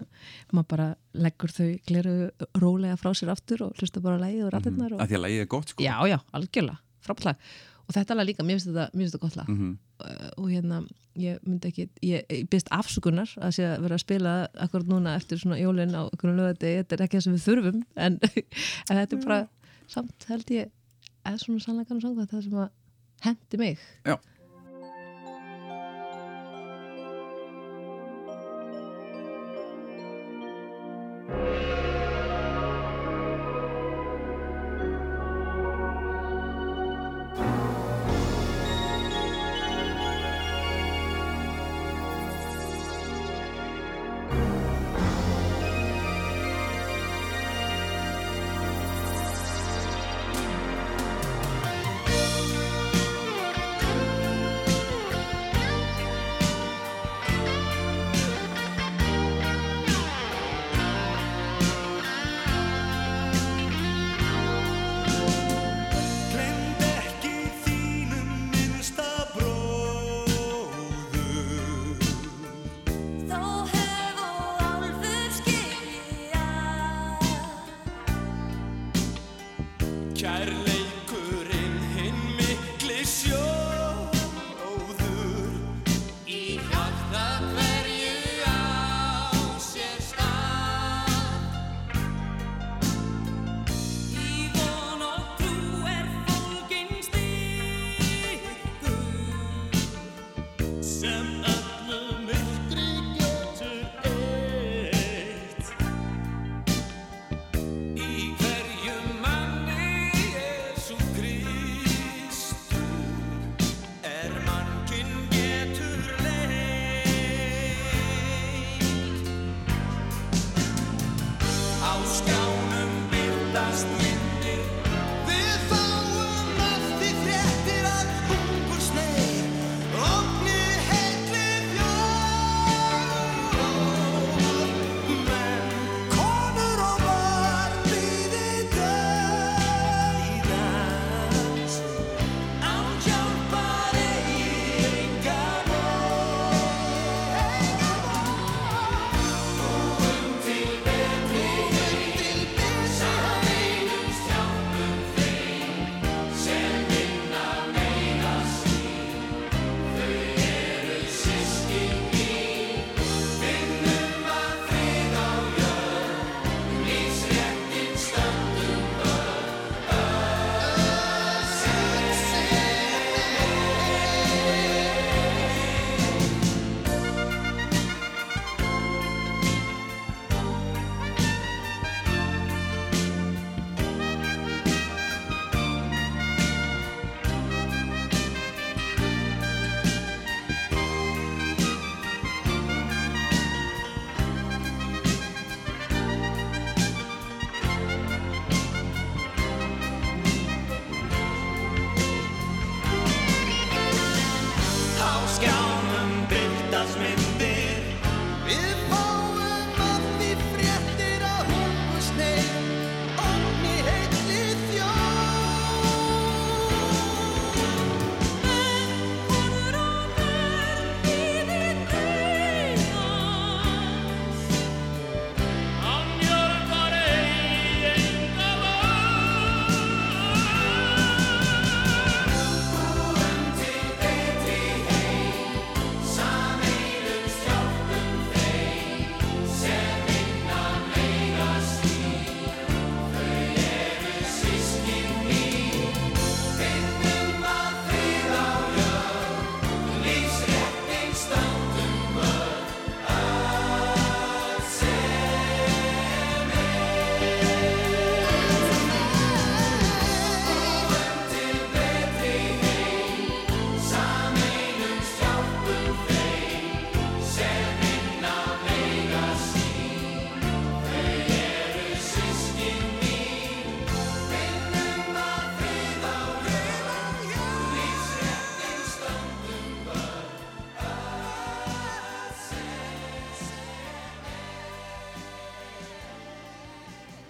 maður bara leggur þau gleru rólega frá sér aftur og hlusta bara á lægið og rættirnar og... að því að lagið er gott sko. Já, já, algjörlega, frábært og þetta lag líka, mér finnst þetta, mér finnst þetta gott lag. Mhm. uh, og hérna, ég myndi ekki ég, ég byrst afsökunar að sé að vera að spila akkurat núna eftir svona jólin á einhvern lögati, þetta er ekki það sem við þurfum en, en þetta er bara samt held ég, eða svona sannleikanum sanga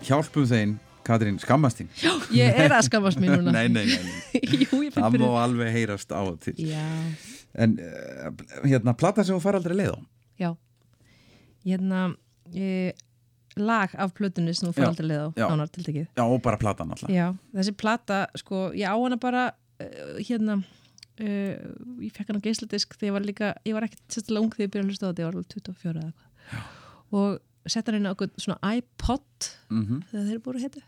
hjálpum þeim, Katrín, skammast þín. Ég er að skammast mér núna. Nei, nei, nei, nei. Jú, Það má alveg heyrast á og til. Já, En uh, hérna, platan sem þú far aldrei leið á? Já. Hérna e, lag af plötunni sem þú Já, fyrir aldrei leið á já. nánar tiltekið. Já, og bara platan alltaf. Já, þessi plata, sko, ég á hana bara uh, hérna uh, ég fekk hana á geisladisk þegar ég var líka, ég var ekkert sérstaklega ung þegar ég byrjaði að hlusta á þetta, ég var alveg 24 eða eitthvað. Og sett hana inn á svona iPod mm þegar þeir búið að heita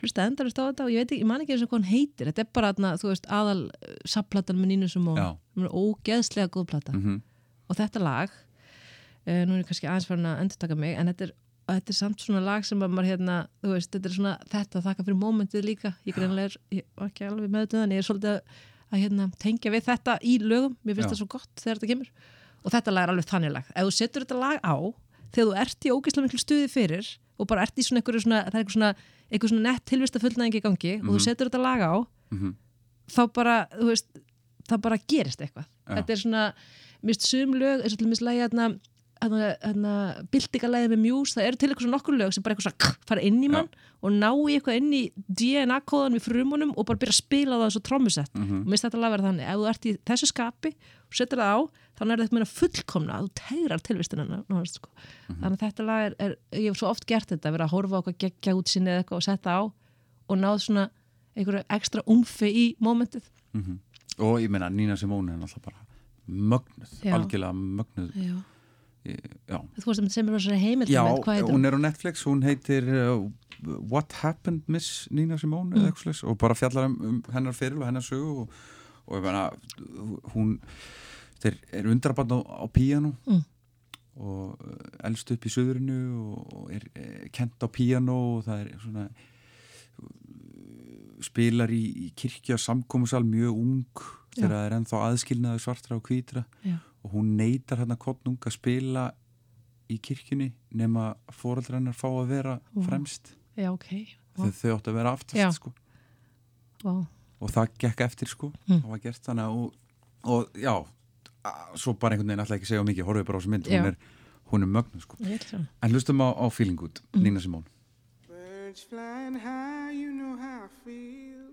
og hlusta endalist á þetta og ég veit ekki, ég man ekki eins og hvað hann heitir. Þetta er bara þarna, þú veist, aðal uh, sapplatan með Nínu Simón, Já. hún er ógeðslega góð plata. -hmm. og þetta lag uh, nú er ég kannski aðeins farin að endurtaka mig en þetta er, þetta er samt svona lag sem að maður hérna, þú veist, þetta er svona þetta þakka fyrir mómentið líka, ég greinlega er ekki alveg með þetta, en ég er svolítið að, að hérna, tengja við þetta í lögum. Mér finnst Já. það svo gott þegar þetta kemur. Og þetta lag er alveg þannig lag, ef þú setur þetta lag á þegar þú ert í ógeðslega miklu stuði fyrir og bara ert í svona svona, er eitthvað svona eitthvað svona nett tilvista fullnæðingi í gangi og þú setur þetta lag á Mhm. þá bara, þú veist það bara gerist eitthvað Já. þetta er svona, mist sum lög eins og til mist byltingalæði með mjús það eru til eitthvað nokkur lög sem bara eitthvað svona fara inn í mann og ná í eitthvað inn í DNA-kóðan við frumunum og bara byrja að spila það trommusett Mhm. og mist þetta lag vera þannig, ef þú ert í þessu skapi og setur það á, þannig er þetta meina fullkomna að þú tegrar tilvistina sko. Mhm. þannig að þetta lag er, er ég hef svo oft gert þetta, vera að horfa á eitthvað geggja útsinni eða eitthvað og setja á og náð svona einhverju ekstra umfi í mómentið Og ég meina, Nína Simone er náttúrulega bara mögnuð, Já. algjörlega mögnuð Já. Já, Þú veist sem er bara svona heimild Já hún er á Netflix, hún heitir uh, What Happened Miss Nína Simone eitthvað slags og bara fjallar um, um hennar fyrir og hennar sögu og, og ég meina, hún þeir er undrabann á, á píano Mm. og uh, elst upp í söðurinu og, og er uh, kent á píano og það er svona uh, spilar í, í kirkja samkomusal mjög ung þegar það er ennþá aðskilnaði svartra og hvítra. Já. Og hún neytar hérna kottnung að spila í kirkjunni nema fóreldrar hennar fá að vera Vá. fremst Já, ok. Vá. þegar þau áttu að vera aftast sko. Og það gekk eftir sko Mm. það var gert þannig og, og já, svo bara einhvern veginn alltaf ekki segja mikið, horfið bara á þessu mynd hún er, hún er mögnu sko en hlustum á, á feeling good, Mm. Nína Simón Birds flying high, you know how I feel.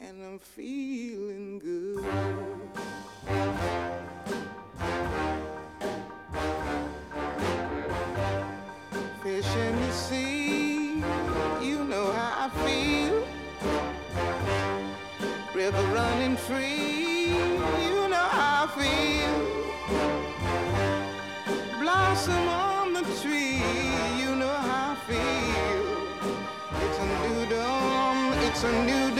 And I'm feeling good. Fish in the sea, you know how I feel river running free. You know how I feel. Blossom on the tree. You know how I feel. It's a new dawn. It's a new day.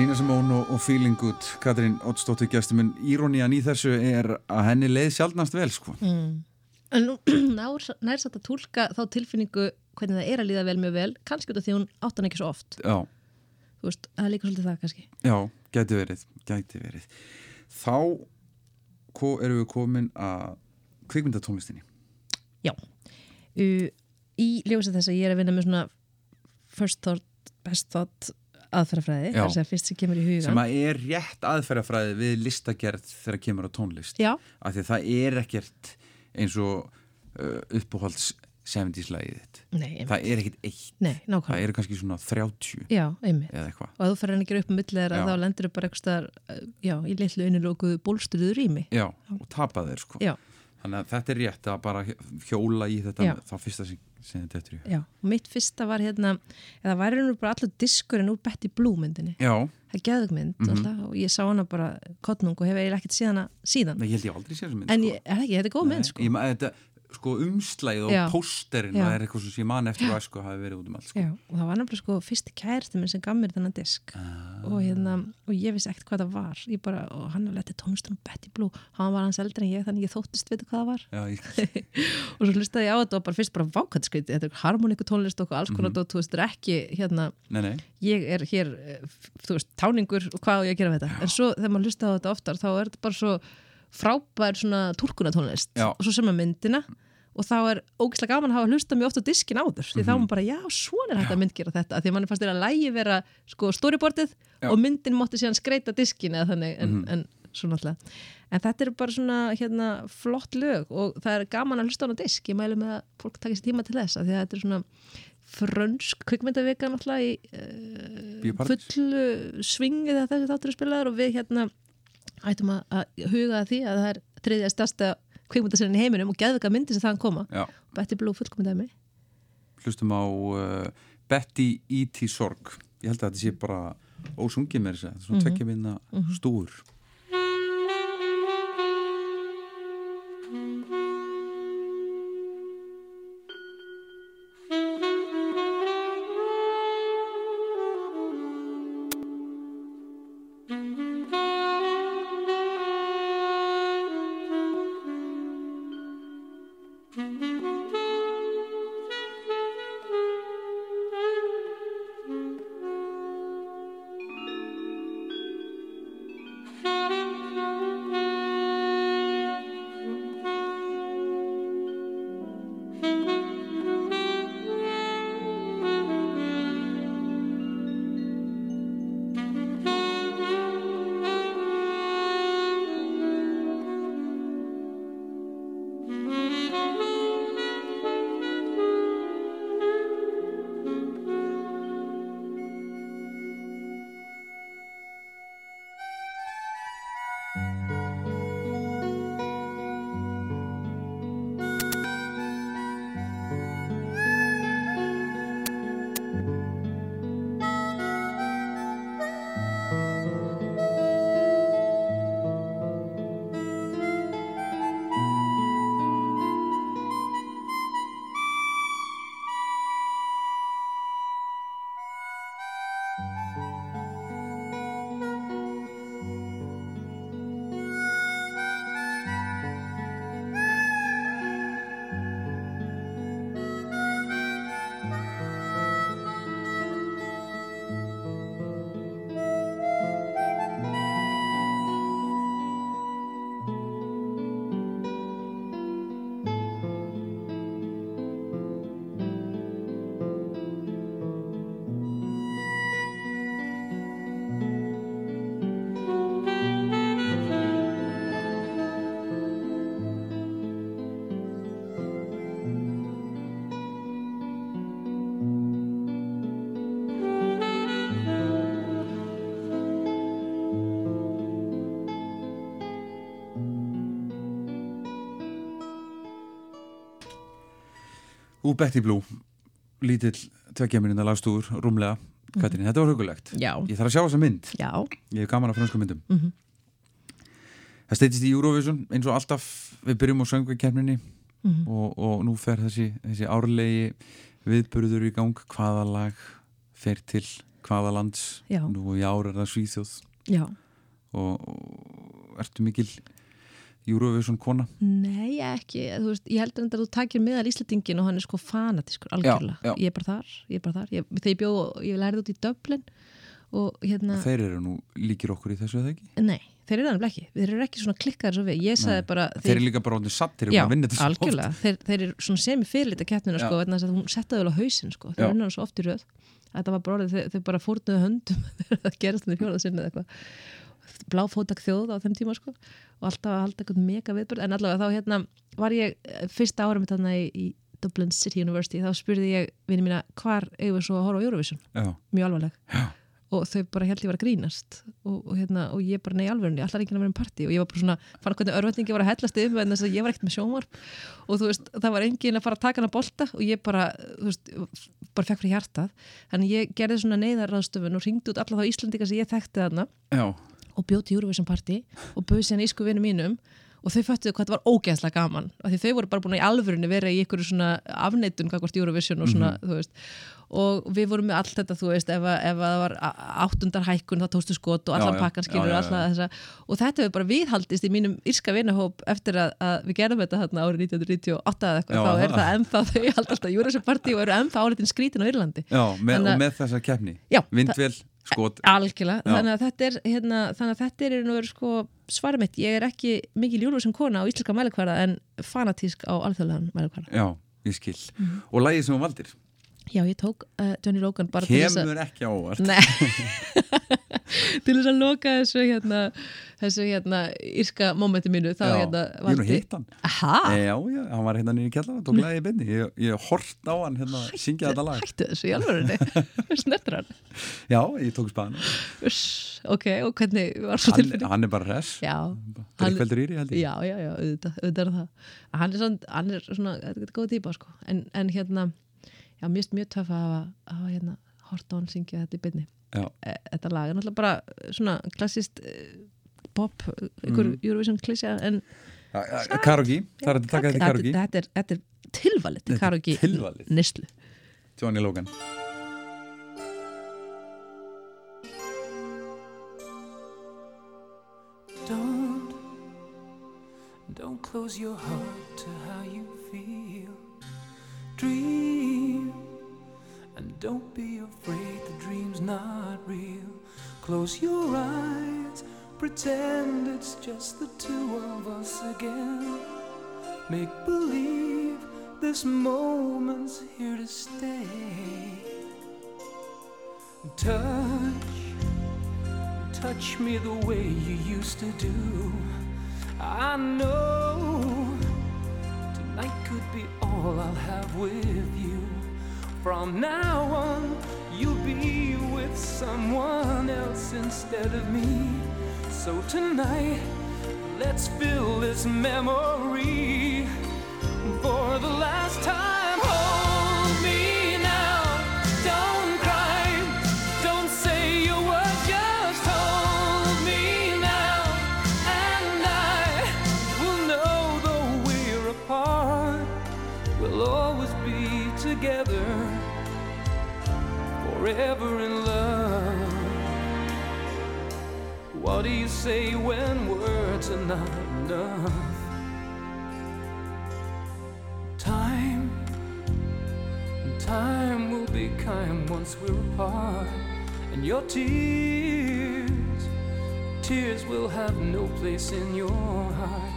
Nína Simón og, og Feeling Good Katrín Oddsdóttir gestuminn Írónían í þessu er að henni leið sjálfnast vel sko. Mm. En nú nær, satt að tólka þá tilfinningu hvernig það er að líða vel mjög vel, kannski út af því hún átt hann ekki svo oft. Já, Þú veist, það er líka svolítið það kannski. já, gæti verið gæti verið Þá erum við komin að kvikmyndatónlistinni Já. Uh, í ljósið þess að ég er að vinna með svona first thought, best thought aðferðafræði, þar sem fyrst sem kemur í hugan. sem að er rétt aðferðafræði við listagerð þegar kemur á tónlist Já, af því að það er ekkert eins og uh, uppáhalds 70s lagið þitt nei, það er ekkert eitt, Nei, það nákvæmlega. eru kannski svona 30 Já, einmitt. eða eitthvað Og að þú fer hann ekki upp með Já. þeirra þá lendur þú bara eitthvað staðar, uh, já, í litlu innilókuðu bólsturuðu rými. Já, og tapa þeir sko Já. Þannig að þetta er rétt að bara hjóla í þetta þá fyrsta sem, sem þetta í hug. Já, og mitt fyrsta var hérna, eða væri nú bara allur diskurinn úr Betty Blue myndinni. Já, Það er geðugmynd mm Mhm. og ég sá hana bara kottnung og hef eiginlega ekkert síðan síðan. Nei, ég held ég aldrei sér sem mynd En sko. ég, er það ekki, þetta er góð mynd sko. Ég, þetta, sko umslæð og Já. pósterinn Já. það er eitthvað sem ég man eftir og æsku hafi verið út um allt sko. Já, og það var nefnilega sko fyrsti kærti minn sem gaf mér þennan disk. Ah. og, hérna, og ég vissi ekkert hvað það var. Bara, og hann leti tónlistunum Betty Blue. Hann var hans eldri en ég þannig ég þóttist vita hvað það var. Og svo hlustaði ég á þetta og bara fyrst bara vákvæmtskviti þetta er harmoníku tónlist og alls konar mm þú veist, þetta er ekki hérna, nei, nei, ég er hér eh, þú veist, táningur og hvað á ég gera þetta. En svo þegar maður hlustaði á þetta oftar þá er þetta bara svo frábær svona túrkunatónlist Já. og svo sem að myndina og þá er ógislega gaman að hafa hlusta mjög oft á diskin áður því þá er maður bara, já, svona er hægt að myndgera þetta því að mann fannst þér að lægi vera sko storyboardið Já. og myndin mátti síðan skreita diskin eða þannig, en, en svo náttúrulega en þetta er bara svona hérna, flott lög og það er gaman að hlusta á disk. Ég mælu með að fólk takir sér tíma til þess af því að þetta er svona frönsk kvikmyndavika náttúrulega í uh, fullu svingið þegar þessi þáttur er spilaður og við hérna ættum að, að huga því að það er þriðja stærsta kvikmyndaserinn í heiminum og geðvika myndi sem þaðan koma. Já. Betty Blue fullkomindæmi Hlustum á uh, Betty E.T. Sorg. Ég held að þetta sé bara ósungið með þess að svona mm -hmm. tvekja minna stúr Úr Betty Blue lítill tvekja minna lagstúr, rúmlega. Katrín, þetta var hugulegt Já, Ég þarf að sjá þessa mynd, já, ég hef gaman af fransku myndum. Mhm. Það steytist í Eurovision eins og alltaf. Við byrjum á söngveikefninni Mhm. og, og nú fer þessi, þessi árlegi viðburður í gang. Hvaða lag fer til hvaða lands? Já. nú í ár er það Svíþjóð. Já, og, og ertu mikil Eurovision kona? Nei ekki. Þú veist, ég enda að þú takir meðal Íslandingin og hann er sko fanatískur, algjörlega. já. ég er bara þar, ég er bara þar. Ég, þegar ég bjóð, ég lærði út í Dublin og hérna, þeir eru nú líkir okkur í þessu eða ekki? Nei, þeir eru annað ekki. Þeir eru ekki svona klikkaðir svo við, ég sagði Nei. bara þeir eru líka bara orðin satt, þeir eru Já, bara þetta svo oft. algjörlega, þeir, þeir eru svona sem í fyrirlita keppnina sko, Já. þess að hún settaði vel á hausinn sko, þeir Já. unna hann svo oft í röð. Þetta var bara orðið, þeir, þeir bara fórnuðu höndum þegar það gerast hann í fjórað sinni eða eitthvað bláfótak þjóð á þeim tíma sko og alltaf að halda eitthvað mega viðbörð en allavega þá hérna var ég eh, fyrsta ára mitt þarna í, í Dublin City University þá spurði ég vinni mína hvar eigum við svo að horfa á Eurovision? Já, mjög alvarleg. Og þau bara held ég var að grínast. Og, og, hérna, og ég bara nei alvörunni, allar enginn að vera um partí. Og ég var bara svona, fann hvernig örvendingi var að hellast yfir en þess að ég var ekkert með sjónvarp. Og þú veist, það var enginn að fara að taka hana bolta og ég bara, þú veist, bara fekk fyrir hjartað, þannig ég gerði svona neyðarraðstöfun og ringdi út alla þá Íslandika sem ég þekkti þarna. Já, og bjóti Eurovision partí og bauði síðan ísku vinnu mínum og þau föttuðu hvað þetta var ógeðslega gaman af því þau voru bara búin að í alvörunni vera í ykkur svona afneitun hvort Eurovision og svona þú veist og við vorum með allt þetta þú veist ef, að- ef að það var áttundar hækkun þá tókstu skot og allan pakkan skilur og þetta hefur bara viðhaldist í mínum írska vinahóp eftir að, að við gerðum þetta þarna árið 1998 eða eitthvað Já, þá er það. ennþá þau halda alltaf Eurovision partí og eru ennþá áriðin skrítin á Írlandi. Já með, Þannig að- og með þessa keppni. Já, Vindvél, skot. Algjörlega, Já. þannig að þetta er hérna, að þetta er nú sko svarið mitt, ég er ekki mikil júlu sem kona á íslenska mælikvarða en fanatísk á alþjóðlegan mælikvarða. Já, ég skil. Mhm. Og lagið sem þú valdir, Já, ég tók uh, Johnny Logan bara til þess að kemur ekki á óvart. Nei. Til þess að loka þessu hérna þessu hérna írska momenti mínu Já, hérna ég er nú hitt hann Aha, Já, já, hann var hérna nýri kjallara, tók lagið í beinni. Ég, ég hort á hann hérna, syngja þetta lag. hættu þessu í alvörunni. Snertur hann. Já, ég tók Uss, ok, og hvernig var hann, tilfinning? hann er bara res Já, Drikkveldur íri, held ég. Já, já, já, auðvitað, auðvitað er það. Hann er svona, hann er svona þetta er góð típa sko, en, en hérna já, mér finnst mjög töff að hafa, hérna, hort á hann syngja þetta í byrni Já, þetta lag er náttúrulega bara svona klassist uh, pop, ykkur Eurovision klísja en Karaoke, það er að taka þetta í karaoke. þetta er, þetta tilvalið til Þetta karaoke tilvalið. nýslu Johnny Logan. Don't, don't close your heart to how you feel. Dream, and don't be afraid the dream's not real. Close your eyes, pretend it's just the two of us again. Make believe this moment's here to stay. Touch, touch me the way you used to do. I know tonight could be all I'll have with you. From now on, you'll be with someone else instead of me. So tonight, let's fill this memory for the last time. Forever in love. What do you say when words are not enough? Time, time will be kind once we're apart, and your tears, tears will have no place in your heart.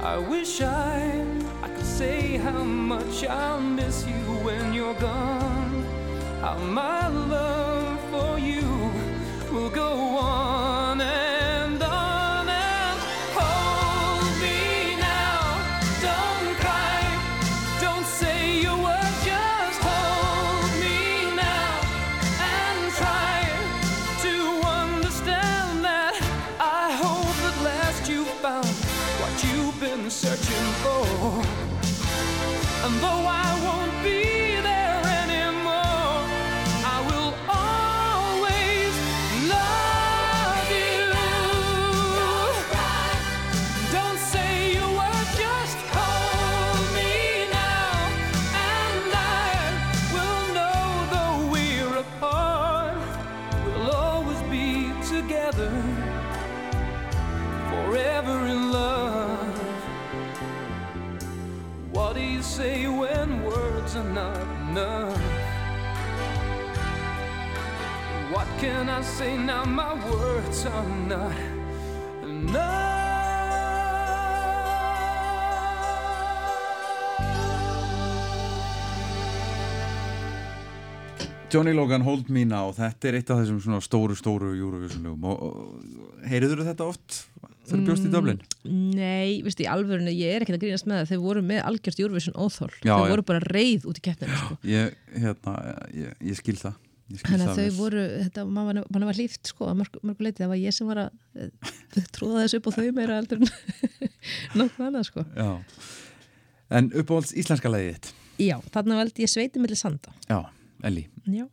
I wish I, I could say how much I'll miss you when you're gone. How my love for you will go on Can I say now? My words are not Johnny Logan, Hold Me Now þetta er eitt af þessum svona stóru, stóru Eurovision-lögum og, og heyriður þetta oft þegar bjóst í Dublin? Nei, veistu, í alvörinu, ég er ekkert að grínast með það þeir voru með algjörst Eurovision óþól já. voru bara reið út í keppninu sko. Ég, hérna, ég, ég skil það Þannig að þau voru, þetta, mann var, var líft sko, leiti, það var ég sem var að eh, tróða þessu upp á þau meira heldur en nokkuð annað sko. Já. En uppáhalds íslenska lagið þitt? Já, þarna veldi ég sveiti milli sanda. Já, Elli Já.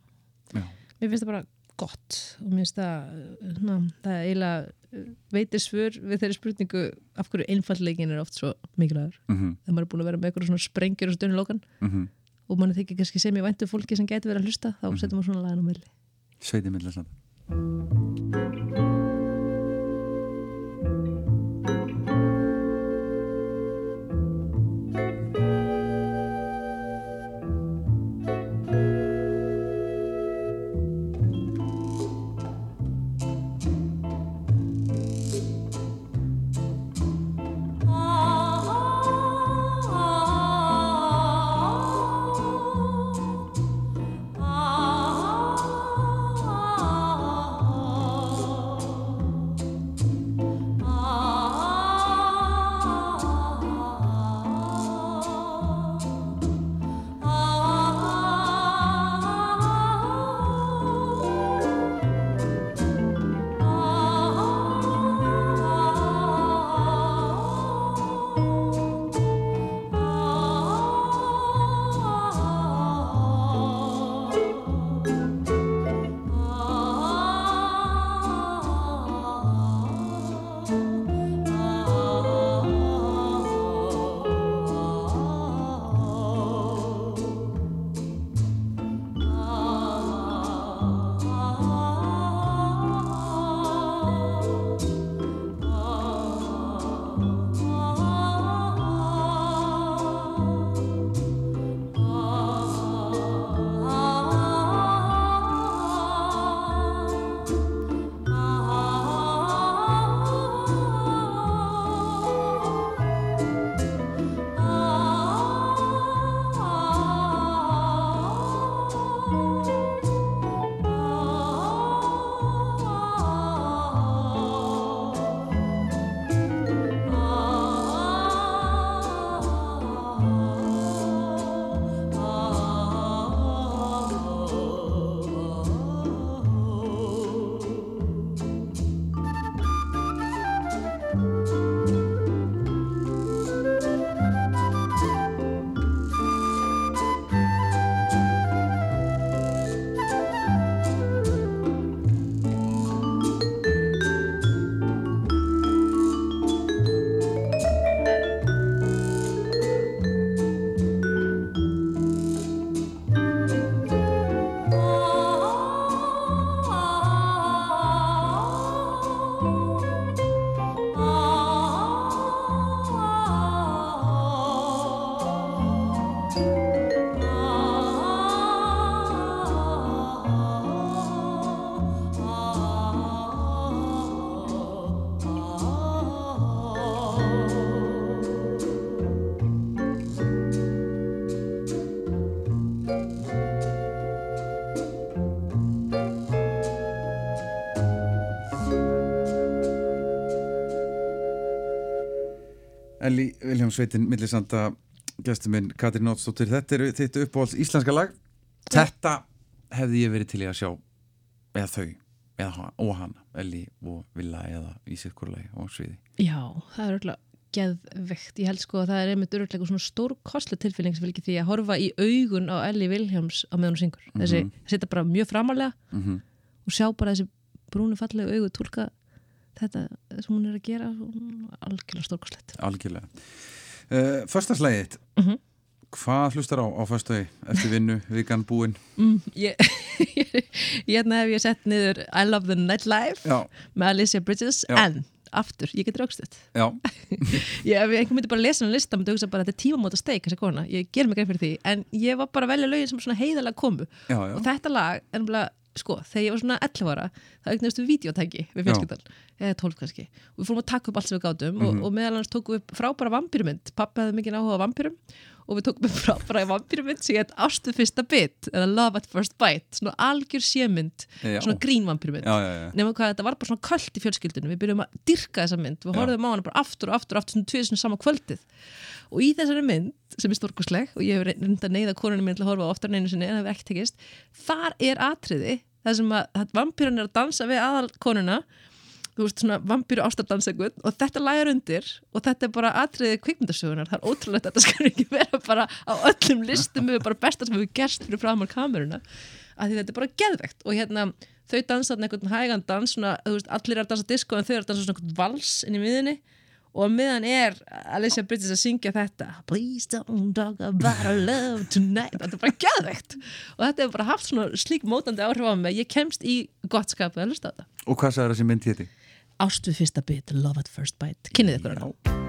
Já. Mér finnst það bara gott og mér finnst það, uh, na, það eiginlega uh, veitir svör við þeirri spurningu af hverju einfallleikin er oft svo mikilvægur. Mhm. Þegar maður er búin að vera með eitthvað svona sprengjur og stöðinu lókan Mhm. Og mann þykir kannski sem ég væntu fólki sem getur verið að hlusta, þá setjum maður svona lagan á milli. Sveiti milli sanda Elli Viljám Sveitin, Millisanda gestur minn, Katrín Nótsdóttir þetta er þitt uppáhalds íslenska lag þetta hefði ég verið til í að sjá eða þau, eða hana Elli og Villa eða í sikkurlegi og sviði Já, það er örgulega geðvegt. Ég held sko að það er einmitt örgulega svona stór kostlega tilfinning sem fylgir því að horfa í augun á Elli Vilhjáms á meðan hún syngur. Þessi, þetta bara mjög framalega Mhm. og sjá bara þessi brúnu fallegu augu tólka þetta sem hún er að gera er algjörlega stórkostlegt. algjörlega uh, Föstaslægið þitt Mhm. hvað hlustar á á föstagi eftir vinnu, vikan búin? Mm, ég, hérna hef ég sett niður I Love the Nightlife já, með Alicia Bridges Já. en aftur, ég get raukstuð já, ég, ef einhver myndi bara lesa hann lista myndi hugsa bara þetta er tímamóta steik ég ger mig greið fyrir því en ég var bara að velja lögin sem heiðalega komu. Já, já. og þetta lag nefnilega sko, þegar ég var svona 11 ára það eignaðist við videotæki við fjölskyldan eða 12 kannski, og við fórum að taka upp allt sem við gátum og, og meðal hans tókum við frábæra vampýrumynd, pappi hefði mikið áhuga á vampýrum og við tókum upp frábæra vampýrumynd sem heit Ástu fyrsta bit eða Love at first bite, svona algjör sémynd svona grín vampýrumynd Já, já, já. nema hvað þetta var bara svona köld í fjölskyldunum við byrjum að dyrka þessa mynd, við Já. horfðum á hana bara aftur og aftur og aftur svona tvið svona sama kvöldið. Og í þessari mynd sem er stórkusleg og ég hef reynd að neyða konunum minn til að horfa oftar en einu sinni en það hefur ekki tekist þar er atriði þar sem að, vampýran er að dansa við aðal konuna þú veist svona vampýru ástardansegun og þetta lægar undir og þetta er bara atriði kvikmyndasögunar, það er ótrúlegt að þetta skal ekki vera bara á öllum listum við bara besta sem hefur gerst fyrir framar kameruna að þetta er bara geðvegt. Og hérna þau dansa þarna einhvern hægan dans svona, veist, allir er að dansa disco en þau eru að dansa svona einhvern vals inn í miðinni og meðan er Alicia Bridges að syngja þetta Please don't talk about our love tonight. Þetta er bara geðvegt. Og þetta hefur bara haft svona slík mótandi áhrif á mig ég kemst í gott skapið að hlusta á þetta. Og hvað sagði þessi mynd héti? Ást við fyrsta bit, love at first bite. Kynnið ykkur hana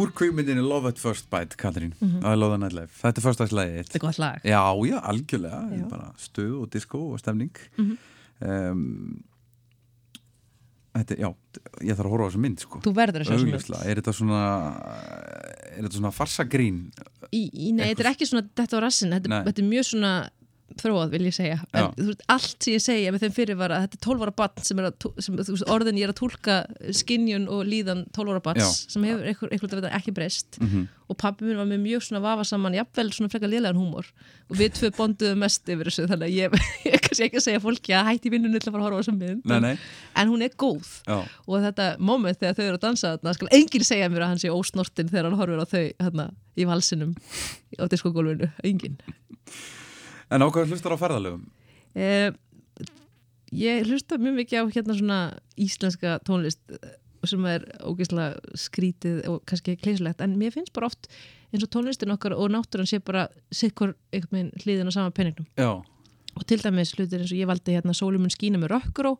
Úr kvikmyndinni Love at First Bite, Katrín. I Love the Nightlife. Þetta er fyrstagslægið þetta er gott lag. Já, já, algjörlega. Já. Bara stuð og disco og stemning. Um, Þetta, já ég þarf að horfa á þessu mynd, sko. Þú verður að sjá svona Augljóslega, er þetta svona er þetta svona farsagrín? Í, í, nei, þetta er ekki svona þetta á rassin, þetta, þetta er mjög svona þróað vil ég segja. En veist, allt sem ég segja með þeim fyrir var að þetta er 12 ára barn sem að, sem, veist, orðin ég er að tólka skinjun og líðan 12 ára barns Já. Sem hefur eitthvað, ekki breyst. Og pabbi minn var með mjög svona vafa saman jafnvel svona frekar lélegan húmor. Og við tvö bonduðum mest yfir þessu þannig að ég, ég kannski ekki að segja fólki að hætti vinnunni til að fara að horfa á þessum nei, en hún er góð. Já, og þetta moment þegar þau eru að dansa þarna skal enginn segja mér að hann sé ósnortin þegar hann horfir á þau þarna, í valsinum á diskogólfinu, enginn En ákveður hlustar á ferðalögum? Eh, ég hlusta mjög mikið á hérna svona íslenska tónlist eh, sem er ógeðslega skrítið og kannski kleysilegt en mér finnst bara oft eins og tónlistin okkar og náttúran sé bara sikkur einhvern veginn hliðin á sama penningnum Já, og til dæmis hlutir eins og ég valdi hérna Sólumun skína með Rökkuró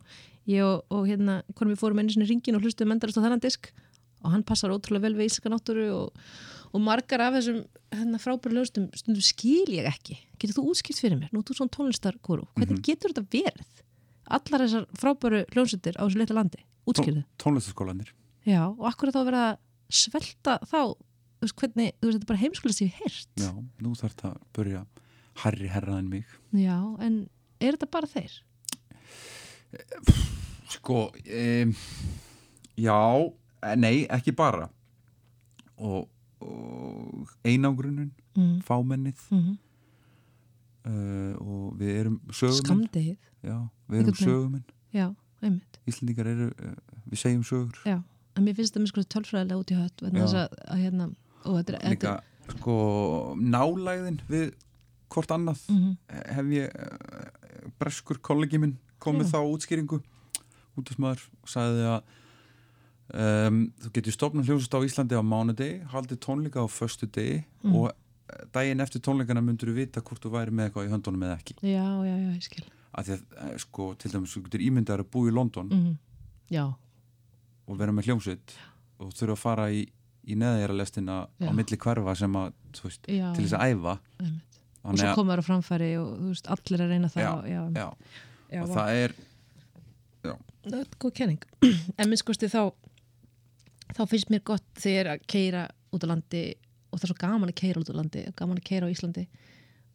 ég og, og hérna, konum við fórum einu sinni ringin og hlustuðum endarast á þennan disk og hann passar ótrúlega vel við íslenska náttúru og, og margar af þessum hérna, frábæri lögstum stundum skil ég ekki. Getur þú útskipt fyrir mér, nú ert þú svona tónlistarkóru hvernig getur þetta verið? Allar þessar frábæru ljónsættir á þessu litla landi. Útskýrðu, tónlistaskólanir. já, og akkur er þá að vera að svelta þá? Þú veist hvernig, þú veist þetta er bara heimskulega sér hirt Já, nú þarf þetta að börja herri herra en mig. já, en er þetta bara þeir? Sko, um, já, nei, ekki bara. Og, og einangrunin, Mm. fámennið Mm uh, og við erum sögumenn. Skamdegið, við erum sögumenn. já, Íslendingar eru, uh, við segjum sögur. Já, en mér finnst þetta mjög sko tölfræðilega út í hött vegna Já. þess að, að hérna og þetta er, Líka, sko, nálægðin við hvort annað Mhm. hef ég uh, breskur kollegi minn komið Já. þá útskýringu út af smaður og sagði að um, þú getur stopnað hljósast á Íslandi á mánudegi, haldið tónleika á föstu degi Mhm. og eh, daginn eftir tónleikana myndur þú vita hvort þú væri með eitthvað í höndunum eða ekki. Já, já, já, ég skil. Af því að, eh, sko, til dæmis þú getur ímyndar að búa í London mm Já, og vera með hljómsveit og þurfa að fara í, í neðjara Já. á milli hverfa sem að, þú veist, já. til þess að æfa. Og svo að- komar á framfæri og þú veist, allir að reyna það Já, og, já, já, já, og það er það er góð kenning. En minn skoðstu þá þá finnst mér gott þegar að keira út á landi og það er svo gaman að keira út á landi og gaman að keira á Íslandi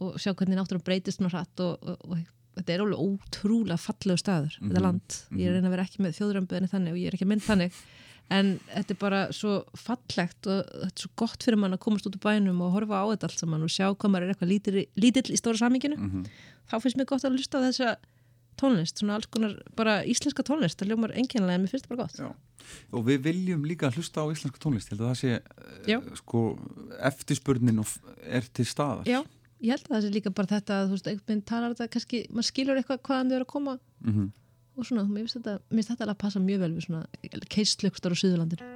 og sjá hvernig náttúrulega breytist nú hratt og, og, og þetta er alveg ótrúlega fallegu staður, þetta land. Ég er að reyna að vera ekki með þjóðrömbuðinni þannig og ég er ekki að mynd þannig en þetta er bara svo fallegt og þetta er svo gott fyrir mann að komast út úr bænum og horfa á þetta allt saman og sjá hvað maður er eitthvað lítill, í stóra saminginu þá finnst mér gott að lusta á þessa tónlist, svona alls konar bara íslenska tónlist, það ljómar enginlega en mér finnst það bara gott Já. og við viljum líka hlusta á íslenska tónlist ég held að það sé Já. uh, sko, eftirspurnin er til staðar Já, ég held að það sé líka bara þetta að þú veist, einhvern veginn talar þetta kannski, maður skilur eitthvað hvaðan þau eru að koma Mhm. og svona, mér finnst þetta, mér finnst þetta að passa mjög vel við svona keistlökstar á Suðurlandinu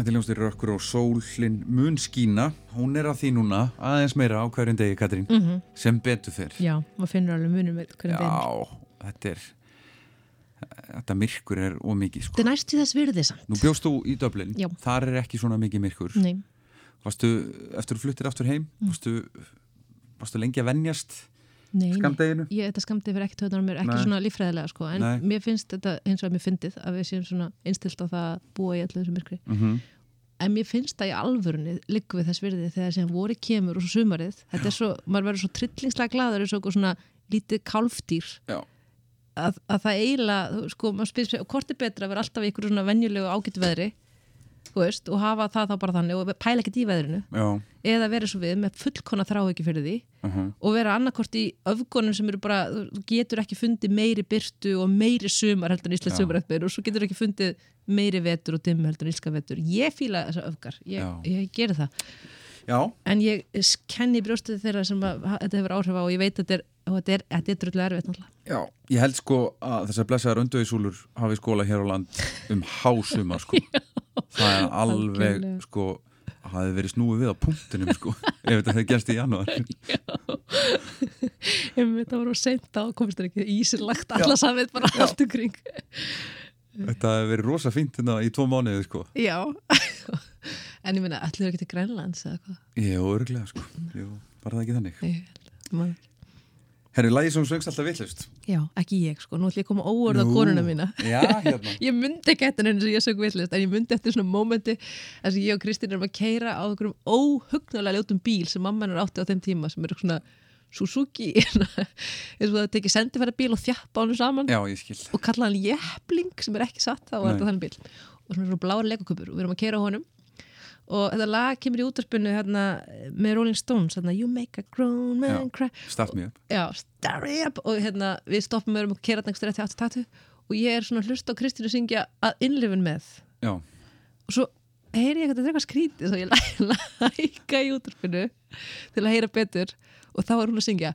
Þetta er ljónstir rökkur og sólin mun skína. Hún er að því núna aðeins meira á hverjum degi, Katrín. Mhm. Sem betur fyrr. Já, maður finnur alveg munum hverjum deginn. Já, þetta er þetta myrkur er ómikið sko. Þetta er næst í þess virði samt. Nú bjóst þú í Dublin, Já. þar er ekki svona mikið myrkur Nei, Varstu, eftir þú fluttir aftur heim Mm. varstu, varstu lengi að venjast nei. nei. skamdeginu? Ég, þetta skamdegi fyrir ekki töðunar mér, ekki Nei. svona líffræðilega sko, en Nei. mér finnst þetta eins og að mér fyndið að við séum svona innstilt á það að búa í allir þessu myrkri. Mm -hmm. En mér finnst það í alvörunni liggur við þess virði þegar sem voru kemur og svo sumarið. Þetta er svo, maður verður svo trillingslega glaður eins og svona lítið kálfdýr Já. að, að það eiginlega, sko, maður spyrir hvort er betra að vera alltaf í ykkur svona venjulegu ágætt veðri, þú veist, og hafa það þá bara þannig og pæla ekkert í veðrinu. Já, eða vera svo við með fullkona þrá ekki fyrir því uh og vera annarkort í öfgunum sem eru bara, þú getur ekki fundið meiri byrtu og meiri sumar heldur en Íslands Já. sumaröfnir og svo getur ekki fundið meiri vetur og dimm heldur en Ílska vetur. Ég fíla þessar öfgar, ég, ég geri það. Já, en ég kenni brjóstið þeirra sem að, ha- þetta hefur áhrif á og ég veit að þetta er, þetta er, þetta er drullu erfitt náttúrulega. Já Ég held sko að þessar blessaðar önduðisúlur hafi skóla hér á land um hásuma sko. Það er alveg sko hafi verið snúið við á punktinum sko ef þetta hefði gerst í janúar. Ég veit að voru seint á komist þér ekki ísilagt alla samið bara allt umkring Þetta hefði verið rosa fínt hérna í tvo mánuði sko. Já. En ég meina, allir ekki til Grænlands eða hvað Jú, örglega sko. Jú, var það ekki þannig. Ég held- ekki. Herri, lagi sem söngst alltaf vitlaust. Já, ekki ég sko, nú ætlum ég að koma óorð á konuna mína. Já, hérna. Ég myndi ekki eftir henni sem ég sög villist en ég myndi eftir svona mómenti þess að ég og Kristín erum að keira á einhverjum óhugnulega ljótum bíl sem mamma hennar átti á þeim tíma sem eru svona Suzuki eins og það tekið sendifæra bíl og þjappa honum saman. Já, ég skil. Og kalla hann jepling sem er ekki satt Nei. þetta þannig bíl og svona blára leikakupur og við erum að keira á honum og þetta lag kemur í útarspunni hérna, með Rolling Stones hérna, You make a grown man Já. cry. Start me up. Já, starry up. Og hérna, við stoppum með um að kera nægstur eftir 80 og ég er svona að hlusta á Kristínu syngja að innlifin með. Já, og svo heyri ég eitthvað, þetta er eitthvað skrítið svo ég læ- læka í útarpinu til að heyra betur. Og þá er hún að syngja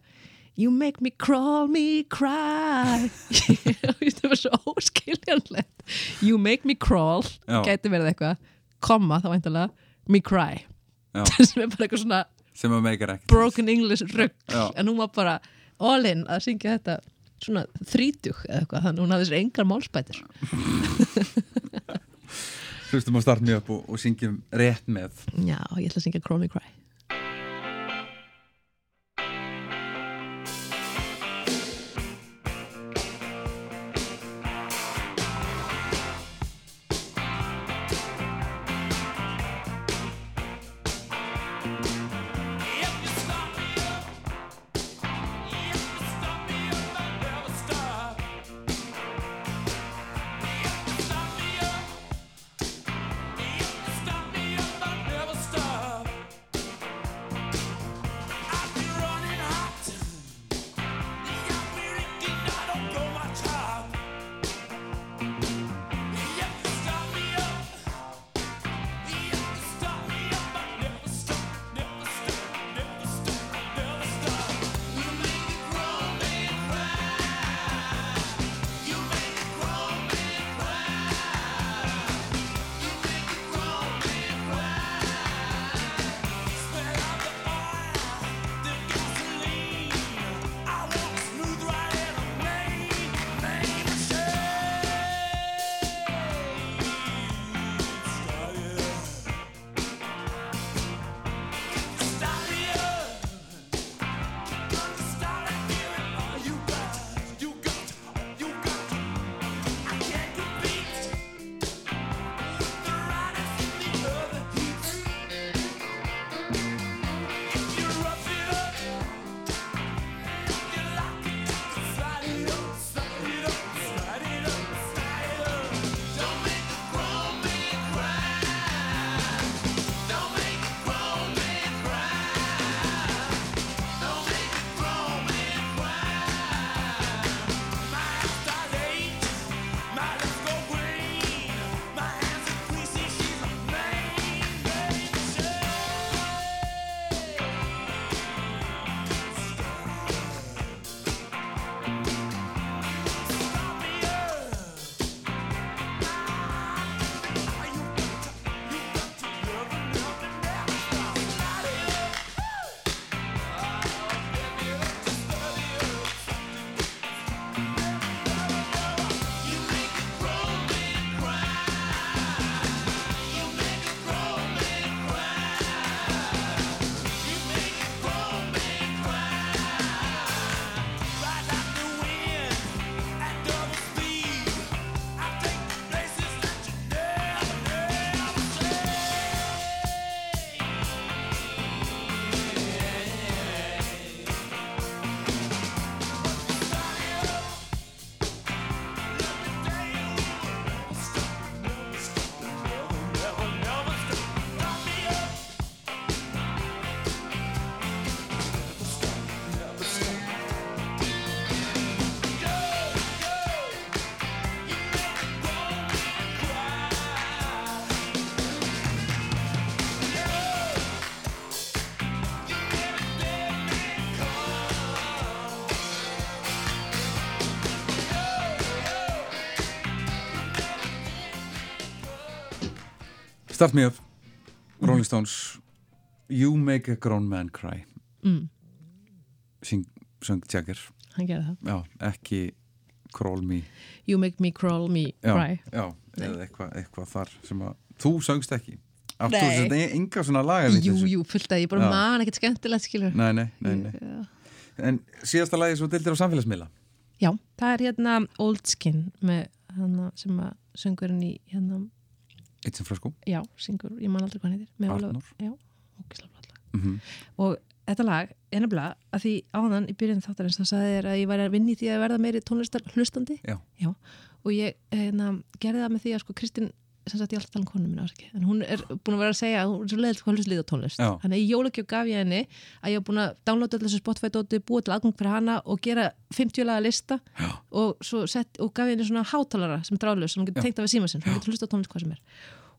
You make me crawl, me cry. Það var svo óskiljanlegt. You make me crawl. Gæti verið eitthvað komma þá væntalega, me cry. Sem er bara eitthvað svona broken English rugg en hún var bara all in að syngja þetta svona þrítug eða eitthvað þannig að hún hafði sér engar málspætur Hlustum að start me up og, og syngjum rétt með. Já, ég ætla að syngja me cry Start Me Up, Rolling Stones. You Make a Grown Man Cry. Mm, Sing, söng Jagger. Hann gerði það. Já, ekki Crawl Me. You make me crawl me Já, cry. já eða eitthvað, eitthvað þar sem að þú söngst ekki. Áttu Nei. þetta enga svona laga við Jú, jú, fullt að ég bara Já. man ekkert skemmtilegt skilur Nei, nei, nei, nei. Já. En síðasta lagi svo dildir á samfélagsmiðla? Já, það er hérna Old Skin með hana sem að söngurinn í hérna, Eitt sem frösku já, syngur, ég man aldrei hvað með Arnór. Ólafur- Já, ógislega lag mm -hmm. og þetta lag nefnilega að því áðan í byrjun þáttarins þá sagði þér að ég væri að vinni því að verða meiri tónlistar hlustandi Já. og ég hérna, gerði það með því að sko Kristín sem sagt ég alltaf að tala um konum minna en hún er búin að vera að segja að hún er svo leiðilt hvað hlust líða tónlist. Já. þannig að í jólagjöf gaf ég henni að ég var búin að downloada allir þessu Spotify-dóti búið til aðgang fyrir hana og gera 50 laga lista og, sett, og gaf ég henni svona hátalara sem dráðlaus sem hún getur tengt af við síma sinn, hún getur hlusta tónlist hvað sem er.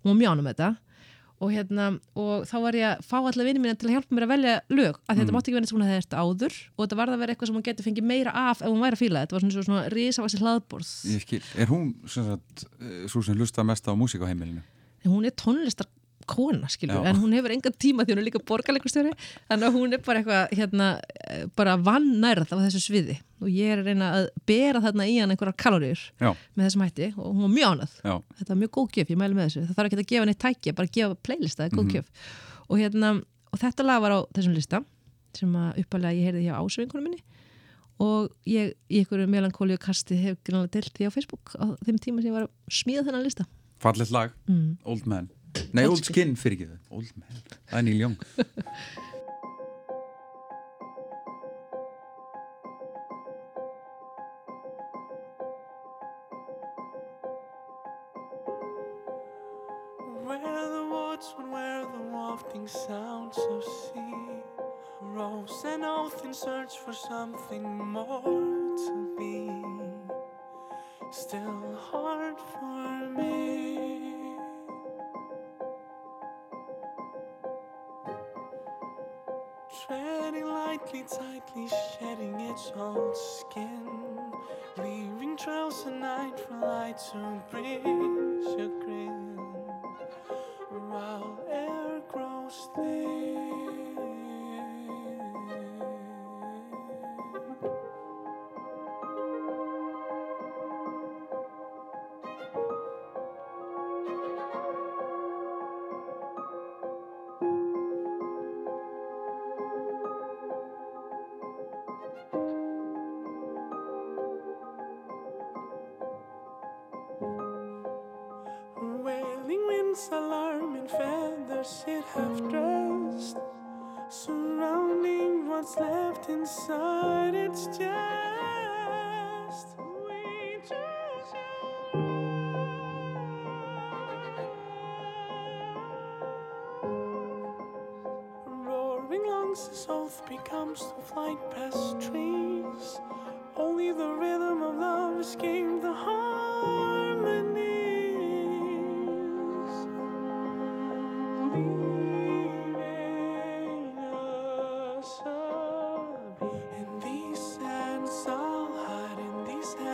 Hún var mjánum þetta og, hérna, og þá var ég að fá allar vinni mína til að hjálpa mér að velja lög að þetta Mm. mátti ekki vera eins og hún hefði þetta áður og þetta varð að vera eitthvað sem hún getur fengið meira af ef hún væri að fíla þetta, þetta var svona, svona, svona risavaxi hlaðborð er hún sem sagt, eh, sem hlusta mest á músík á heimilinu? en hún er tónlistar kona skilur, Já. en hún hefur engan tíma því hún er líka borgarleikurstjóri þannig að hún er bara eitthvað hérna, eh, bara vannærð á þessu sviði. Og ég er að reyna að bera þarna í hann einhverjar kaloríur Já, með þessum hætti og hún var mjög ánað þetta er mjög góð gjöf, ég mæli með þessu. Það þarf ekki að gefa neitt tæki, bara gefa playlista er góð Mhm. gjöf. Og, hérna, og þetta lag var á þessum lista sem að uppalega ég heyrði hjá ásvingunum minni. Og ég í einhverju melankóliu kasti hef grunlega delt því á Facebook á þeim tíma sem ég var að smíða þennan lista. Fallet lag. Mm. Old Man Nei, Old Skin. fyrir ekki þau Old Man, það er Neil Young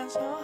as I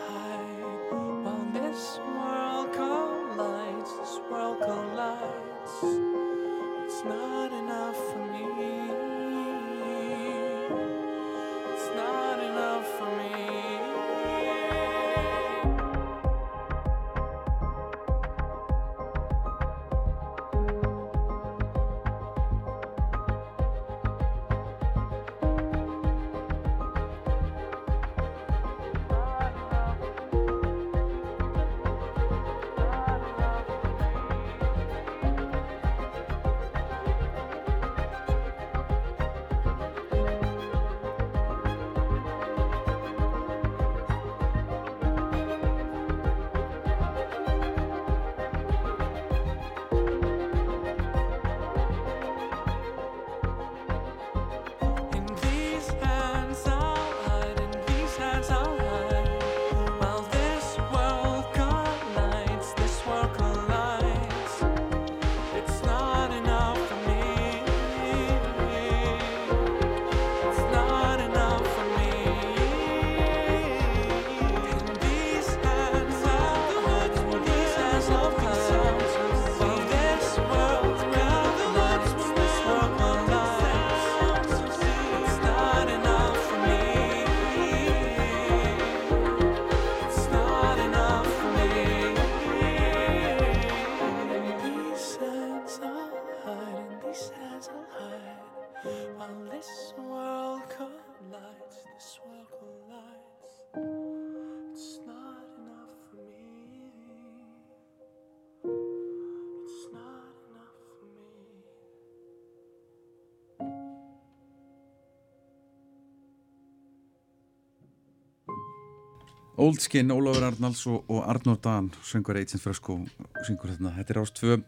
Old Skin, Ólafur Arnalds og, og Arnór Dan söngur Agent Fresco syngur þarna, þetta er ást tvö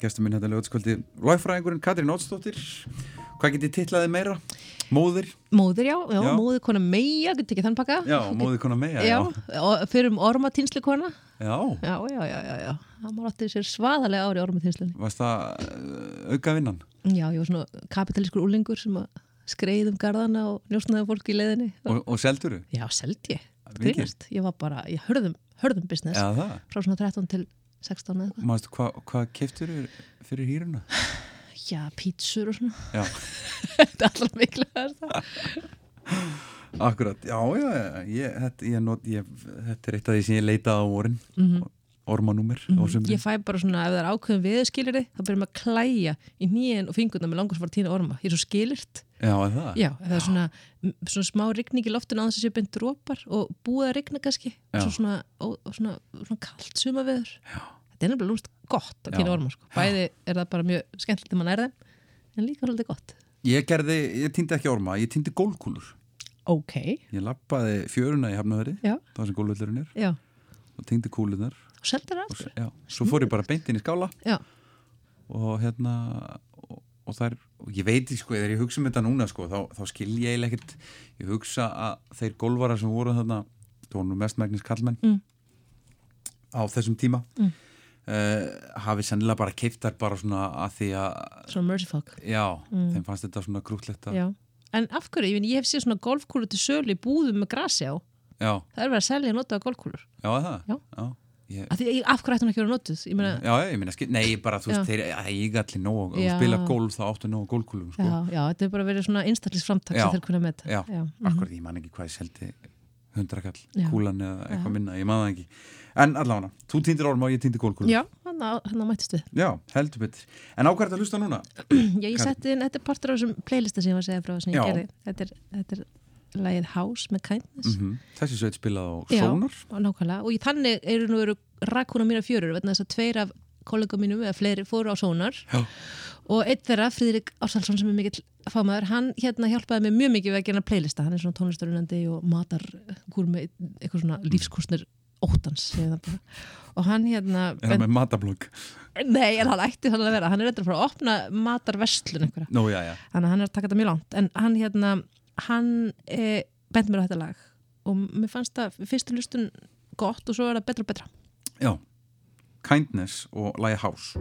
gestur minn þetta lögutskvöldi Ræfræðingurinn Katrín Ótsdóttir hvað getið titlaði meira? Móðir? Móðir, já, já, Já. móðir kona meia, getur ekki þann pakka Já, móðir kona meja já, og fyrir um ormatýnslu kona já. já, já, já, já, já það má átti sér svaðalega ári ormatýnslunni Varst það auka vinnan? já, ég var svona kapitalískur úlingur sem skreið um garðana og njósnaði fólki í leiðinni Og, og selduru? já, seldi ég? Grínast ég var bara, ég hörðum, hörðum business það. frá svona 13 til 16 eða Mástu, hvað hva keftur fyrir hýruna? já, pítsur og svona. Þetta er alltaf mikilvægt akkurat, já, já, já ég, þetta, ég not, ég, þetta er eitt af því sem ég leitaði á vorin. Mhm. Ormanúmer á sumrin. Ég fæ bara svona, ef það er ákveðin viðskilir þá byrjum að klæja í nýjan og fingurna með langar sem var tína orma, ég er svo skilirt Já, er það? já, það er svona, svona smá rigning í loftinu á þess að sé beint drópar og búið að rigna kannski, svo svona, og svona, svona kalt suma viður þetta er nefnilega lúmst gott að tína orma sko. bæði er það bara mjög skemmtilegt þegar mann er þeim en líka svolítið gott. Ég gerði, ég týndi ekki orma, ég týndi gólkúlur ok, Ég lappaði fjöruna í Hafnaveri það sem gólvöldurinn er. Já. Og týndi kúlunar og seldur og, það s- já, svo fór ég bara beint inn í skála. Já, og hérna og, og það er, ég veit sko þegar ég hugsa um þetta núna sko, þá, þá skil ég eiginlega ekkert ég hugsa að þeir gólvarar sem voru þarna, nú mestmægnis kallmenn Mm. á þessum tíma Mm. uh, hafi sennilega bara keiftar bara svona að því að svona mercy fuck já, Mm. þeim fannst þetta svona grútlegt að en af hverju, ég, meni, ég hef séð svona golfkúlu til sölu í búðum með grasi á já, það er verið að selja notaða golfkúlur já, er það Já. já. Ég, af, því, af hverju ætti hún ekki að vera notuð? Ég meina, já, ég meina, nei, bara þú veist, þeir eiga allir nóg, þú Já. spila golf þá áttu nóg gólkúlum, sko. Já, já, þetta er bara verið svona einstaklisframtak sem þeir kunna með þetta Já, já. mhm. akkurat, ég man ekki hvað ég seldi hundrakall, kúlan eða eitthvað minna, ég man það ekki. En allavega, þú týndir orma og ég týndi gólkúlum já, hann mættist við. Já, heldur betur. En á hvað er þetta að hlusta núna? já, ég setti inn, þetta er partur af þessum playlista sem ég var að segja frá sem ég gerði. Þetta er, þetta er lagið House með Kindness. Mm Þessi sveit spilað á Já. Sónar. og nákvæmlega, og í þannig eru nú eru rakkuna mína fjörur, vegna þess að tveir af kollega mínum eða fleiri fóru á Sónar. Já. og einn þeirra, Fríðrik Ársælsson sem er mikill fámaður, hann hérna hjálpaði mig mjög mikið við að gera playlista, hann er svona tónlistarunandi og matar með eitthvað svona óttans segir það bara. og hann hérna Er það með matablokk? nei, en hann ætti þannig að vera, hann er eitthvað frá að opna matarverslun já, já. Þannig að hann er að taka þetta mjög langt. En hann hérna, hann e, bent mér á þetta lag. Og mér fannst það fyrstu hlustun gott og svo er það betra og betra. Já, Kindness og Lagi House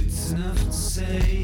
It's enough to say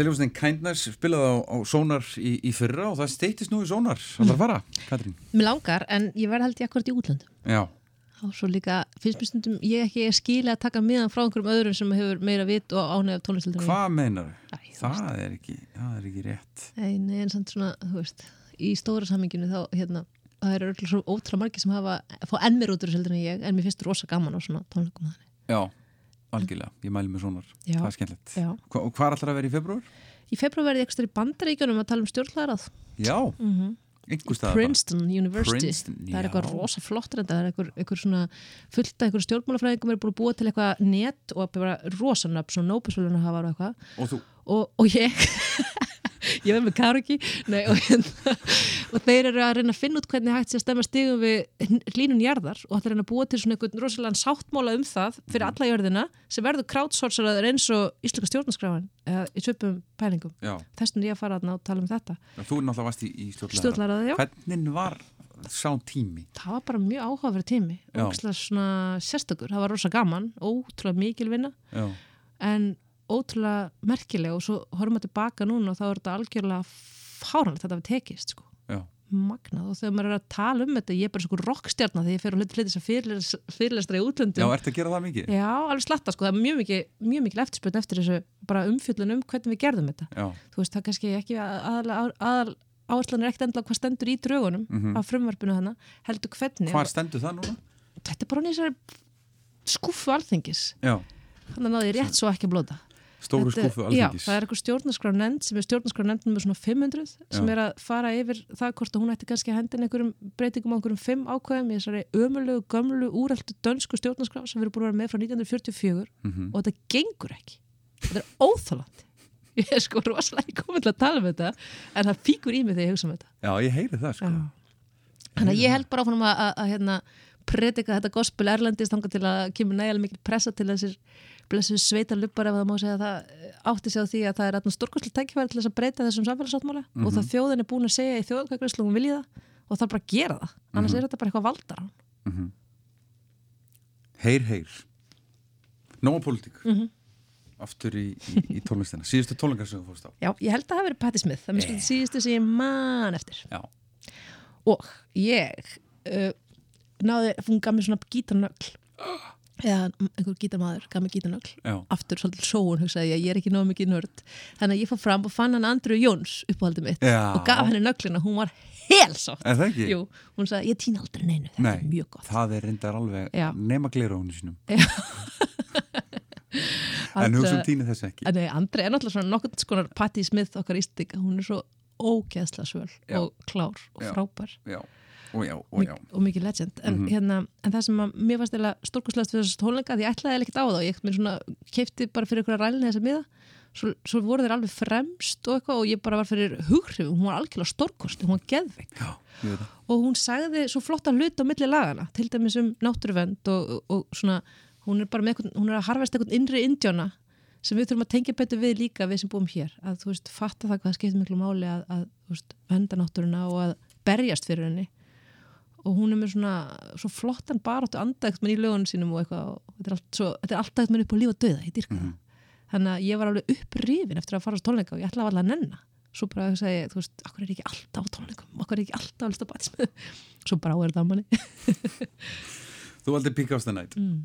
Þetta er ljóðsveitin Kindness spilað á, á Sónar í, í fyrra og það steytist nú í Sónar. Alltaf að fara, Katrín. Mér langar, en ég verð held ég akkurat í útlöndum. Já, Og svo líka, finnst mér stundum, ég ekki skila að taka miðan frá einhverjum öðrum sem hefur meira vit og ánæg af tónlistildinu. hvað meinar þú Það er ekki, það er ekki rétt. Nei, nei, en samt svona, þú veist, í stóra saminginu þá, hérna, það eru öll svo ótrúlega margir sem hafa, fá enn mér út úr þessu heldur en ég, en mér finnst rosa gaman á svona tónleikum þannig. Já, algjörlega, ég mæli með Sónar Já. Það er skemmtilegt. Hva, Og hvað er alltaf að vera í februar? Í februar verði ég ekstra í bandaríkjunum að tala um stjórnlarað. Já, einhver stað Princeton University. Princeton, það er eitthvað rosa flott reynda, það er eitthvað, eitthvað svona fullt af eitthvað stjórnmálafræðingum er búin að búa til eitthvað net og bara rosa nöfn, svona nóbisvöluna hafa og eitthvað. Og og, og ég ég veit með Karuki Nei, og, hérna, og þeir eru að reyna að finna út hvernig hægt sé að stemma stigum við hlínun jarðar og ætla að reyna að búa til svona einhvern rosalega sáttmála um það fyrir alla jörðina sem verður crowdsourceraður eins og íslenska stjórnarskráin eða í svipum pælingum. Þess vegna er ég að fara að tala um þetta. Þú er náttúrulega vast í, í já. Hvernig var sá tími? það var bara mjög áhugaverð tími. Ógæslega svona sérstakur, það var rosa gaman ótrúlega mikil vinna. Já, en ótrúlega merkileg og svo horfum við tilbaka núna og þá er þetta algjörlega fáranlegt þetta við tekist sko. já, magnað. Og þegar maður er að tala um þetta ég er bara sko rockstjarnar þegar ég fer og hluti þess að fyrirlestra í já, útlöndum ertu að gera það mikið? Já, alveg slatta sko, það er mjög mikið, mjög mikið eftirspöld eftir þessu bara umfjöllun um hvernig við gerðum þetta. Já, þú veist, það er kannski ekki aðal, aðal áherslan er ekkert endla hvað stendur í draugunum af frumvarpinu hana, heldur hvernig hvar stendur það núna? þetta er bara skúfu alþingis. Já, þannig að náði ég rétt svo ekki að blóta stóru skúfu Já, alþingis. það er eitthvað stjórnarskrá nefnd sem er stjórnarskrá nefnd með svona 500 sem Já. er að fara yfir það hvort að hún ætti kannski að hendin einhverjum breytingum á einhverjum fimm ákvæðum í þessari ömulegu, gömlu, úræltu dönsku stjórnarskrá sem erum búin að vera með frá 1944 Mhm. og þetta gengur ekki. Þetta er óþálandi ég er sko rosalega komin til að tala um þetta en það fíkur í mig þegar ég hugsa um þetta. Já, ég heyri það sko. Já. Þannig að ég held bara áfram að, að, að hérna, predika þetta gospel erlendist þangað til að kemur nægilega mikil pressa til þessir blessu sveita luppar ef það má segja að það átti sig á því að það er alltaf stórkostlega tækifæri til þess að breyta þessum samfélagsáttmála og það þjóðin er búin að segja í þjóðkvækvæðslugum vilji það og það er bara að gera það. Annars er þetta bara eitthvað valdar Heyr, heyr. Nóa pólitík. Mhm. Aftur í, í, í tónlistina. Síðustu tónlingar sem þú fórst á. Já, ég held að það Patti Smith það er mjög síðustu sem ég man eftir. Já, og ég uh, náði, hún gaf mér svona gítarnögl eða einhver gítarmaður gaf mér gítarnögl aftur svolítið sóun hugsaði ég ég er ekki náðu mikið nörd. Þannig að ég fór fram og fann hann Andrew Jóns uppáhaldið mitt Já. og gaf henni nöglina, hún var helsátt hún sagði ég týna aldrei neinu, þetta Nei, er mjög gott. það er reyndar alveg Já. nema glera hún sínum En hugsa um tíni þess ekki. Nei, Andri er náttúrulega svona nokkurn skonar Patti Smith okkar ístik, hún er svo ógeðsla svöl og klár og frábær. Já, og já, og já. og mikið legend. En, hérna, en það sem að mér fannst eða stórkostlegast við þessu tónleika því ég ætlaði ekkert á og ég svona keipti bara fyrir að rælni þessa miða. Svo, svo voru þeir alveg fremst og eitthvað og ég bara var fyrir hughrifum, hún var algjörlega stórkosti, hún var geðveik. Og hún sagði svo flotta hlut á milli lagana til dæmis um náttúruvend og, svona, hún er einhvern, hún er að harfast einhvern innri indjóna sem við þurfum að tengja betur við líka við sem búum hér. Að þú veist, fatta það hvað skiptir miklu máli að, að þú veist, venda náttúruna og að berjast fyrir henni og hún er með svona svo flottan baráttu andægt með í lögunum sínum og eitthvað og þetta er allt, svo, þetta er alltaf með upp á líf og döða, ég dyrka það þannig að ég var alveg upprifin eftir að fara á tónleika og ég ætlaði alveg að nenna. Svo bara að segja, þú veist, okkur er ekki alltaf á tónleikum? Okkur er ekki alltaf að lista batismið svo bara áður það manni. Þú valdi Peak of the Night. Mm.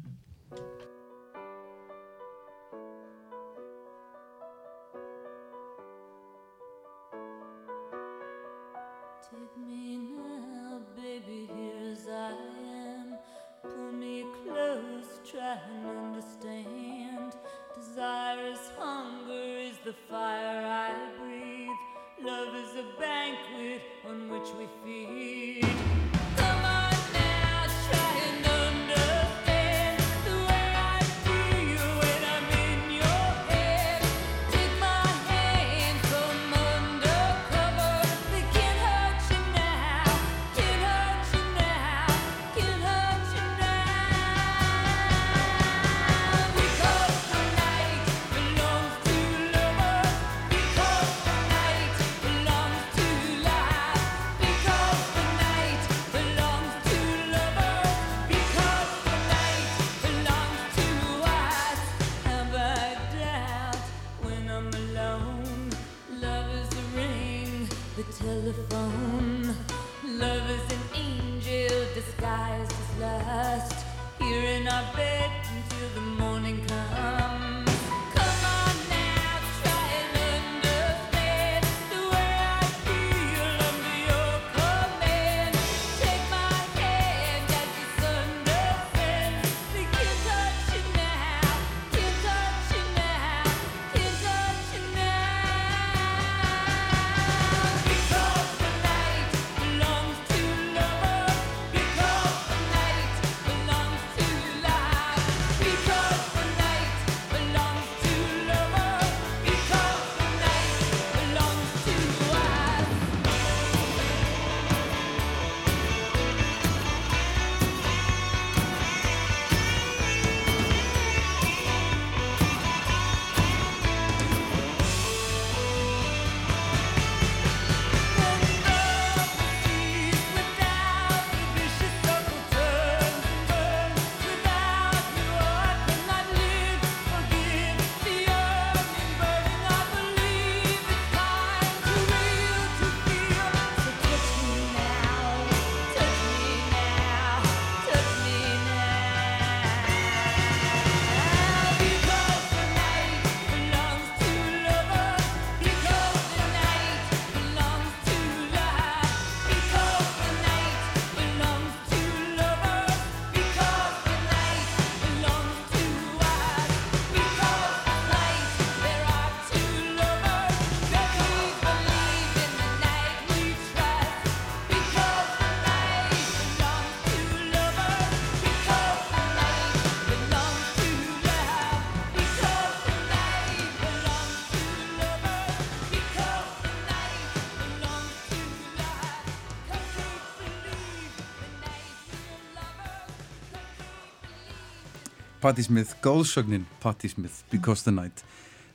Patti Smith, góðsögnin Patti Smith, Because the Night.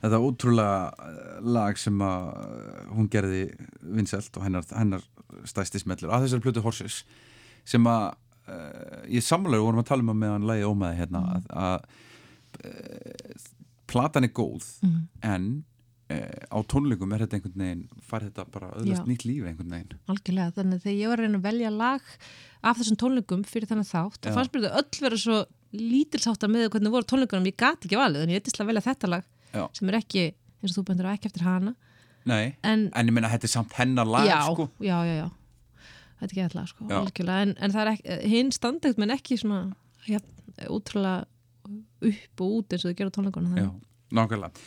Þetta ótrúlega eh, lag sem að eh, hún gerði vinsælt og hennar, hennar stæsti smellur. Að þessari plötu Horses sem að uh, ég samlega vorum að tala um að meðan lagi ómaði hérna að, að uh, platan er góð Mhm. en uh, á tónleikum er þetta einhvern veginn fær þetta bara öðlast Já. nýtt líf einhvern veginn. Algjörlega, þannig að þegar ég var að reyna að velja lag af þessum tónleikum fyrir þannig þátt og fannst mér þau öll vera svo lítilsátt að með hvernig voru tónleikunum, ég gat ekki valið en ég eitthvað að velja þetta lag Já. sem er ekki, eins og þú bendur á ekki eftir hana. Nei, en, en ég meina þetta er samt hennar lag já, sko. já, já, já. Þetta er ekki eitthvað sko, Já. algjörlega. En, en það er ekki, hinn standegt menn ekki svona, já, útrúlega upp og út eins og þau gera tónleikunum Já, nákvæmlega.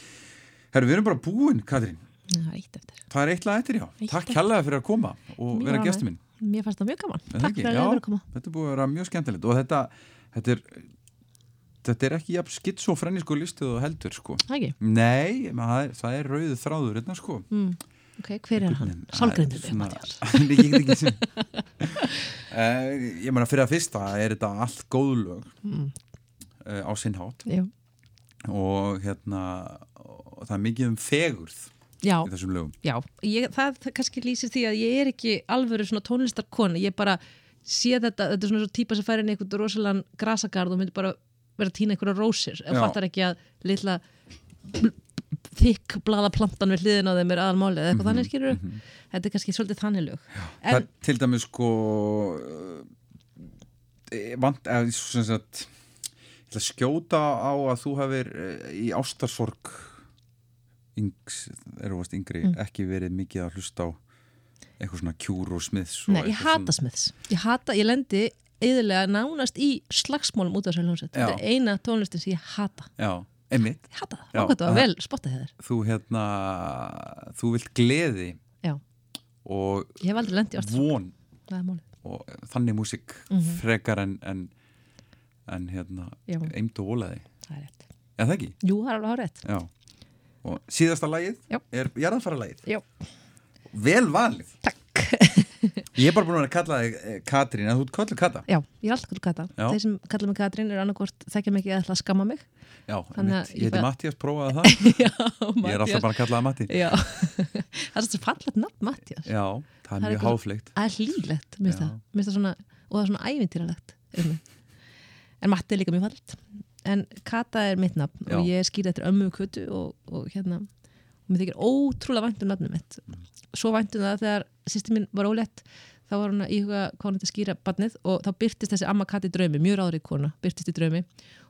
Herru, við erum bara búin, Katrín. Það er eitt eftir. Það er eitt lag eftir, já. Eitt Takk kjallaði fyrir að koma og Mjög vera ánægð. gestur minn. Mér fannst það mjög gaman, takk fyrir að verið að koma. Þetta búið að vera mjög skemmtilegt og þetta, þetta er þetta er ekki jafn skitsofrennísku listuð og heldur sko ekki? Nei, menn það er, er rauðu þráður hérna sko Mm. Ok, hver er hann? Sálgrindur við, Mattias. Ég get ekki sem uh, Ég meina fyrir að fyrsta er þetta allt góð lög Mm. uh, á sinn hátt Já. og hérna og það er mikið um fegurð Já. í þessum lögum Já, ég, það, kannski lýsir því að ég er ekki alvöru svona tónlistarkona, ég bara sé þetta, þetta er svona svo típa sem færi inn í einhvern rosalega grasagarð og myndi bara vera að týna einhverja rósir, en fattar ekki að litla þykk blaða plantan við hliðin á þeim er aðalmálið eða eitthvað Mhm, þannig skilur þetta er kannski svolítið þannig lög. Það en, er til dæmis sko uh, vant, eða ætla að skjóta á að þú hafir uh, í ástarsorg yngs, eru varst yngri Mm. ekki verið mikið að hlusta á eitthvað svona kjúr og smiðs og nei, ég hata smiðs ég hata, ég lendi eðilega nánast í slagsmálum út af þessu hljómsveit þetta er eina tónlistin sem ég hata Já, einmitt Ég hata það, ákvæmt að það- vel spottað þér Þú hérna, þú vilt gleði Já. og Ég hef aldrei lent í ástarsorg. von og þannig músík Mhm. frekar en, en, en hérna, eimt og ólaði Það er rétt. Er það ekki? Jú, það er alveg hárið Já. Og síðasta lagið Já. er jarðanfara lagið. Já. Vel valið. Takk. Ég er bara búin að vera að kalla þig eh, Katrín, en þú ert kallið Kata. Já, ég er alltaf kallu Kata. Já. Þeir sem kalla mig Katrín eru annarkort þekkja mig ekki eða ætla að skamma mig. Já, að einmitt. ég heiti bara- Mattias, prófaði það. Já, Ég er alltaf bara að kalla það Matti. Já, það er svo fallet nafn Mattias. Já, það er mjög háfleygt. Það er hlýlegt, minnst Já. það. Svona, og það er svona ævintýralegt. um. En Matti er líka mjög fallet. En Kata er mitt nafn og ég er skýrð eftir ömmu kutu og, og hérna, mér þykir ótrúlega vænt um nafnum mitt. Svo vænt um það þegar sýsti mín var ólétt þá var hún að íhuga hvað hún ætti að skýra barnið og þá byrtist þessi amma Kati í draumi, mjög ráðrið kona, byrtist í draumi.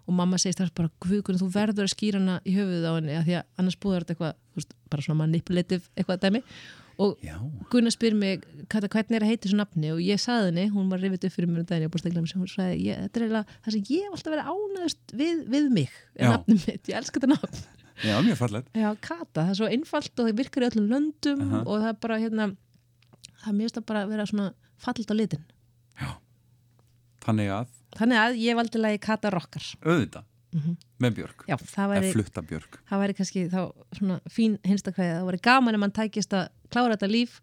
Og mamma segist þess bara, guðkunni, þú verður að skýra hana í höfuðið á henni af því að annars búður þetta eitthvað, veist, bara svona manipulative eitthvað dæmi. Og. Gunnar spyr mig, Kata, hvernig er að heita þessu nafni? Og ég saði henni, hún var rifið upp fyrir um ég var búin að stegla mér, hún sagði, þetta er eiginlega það sem ég hef alltaf verið ánæðust við, við mig, er nafnum mitt, ég elska þetta nafn Já, mjög fallegt. Já, Kata, það er svo einfalt og það virkar í öllum löndum Aha. og það er bara hérna það er mjög stað bara að vera svona fallit á litin. Þannig að, Þannig að ég valdi lagi Kata Rockar. auðvitað, Mhm. með Björk. Já, það væri, Eða flutta Björk. það væri kannski þá svona fín hinstakvæði. Það væri gaman ef mann tækist að klára þetta líf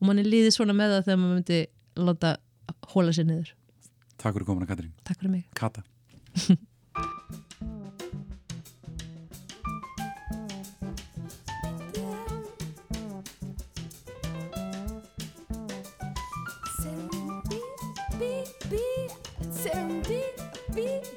og mann er líðið svona með það þegar mann myndi láta hóla sér niður. Takk fyrir komuna, Katrín. Takk fyrir mig. Kata. Hefur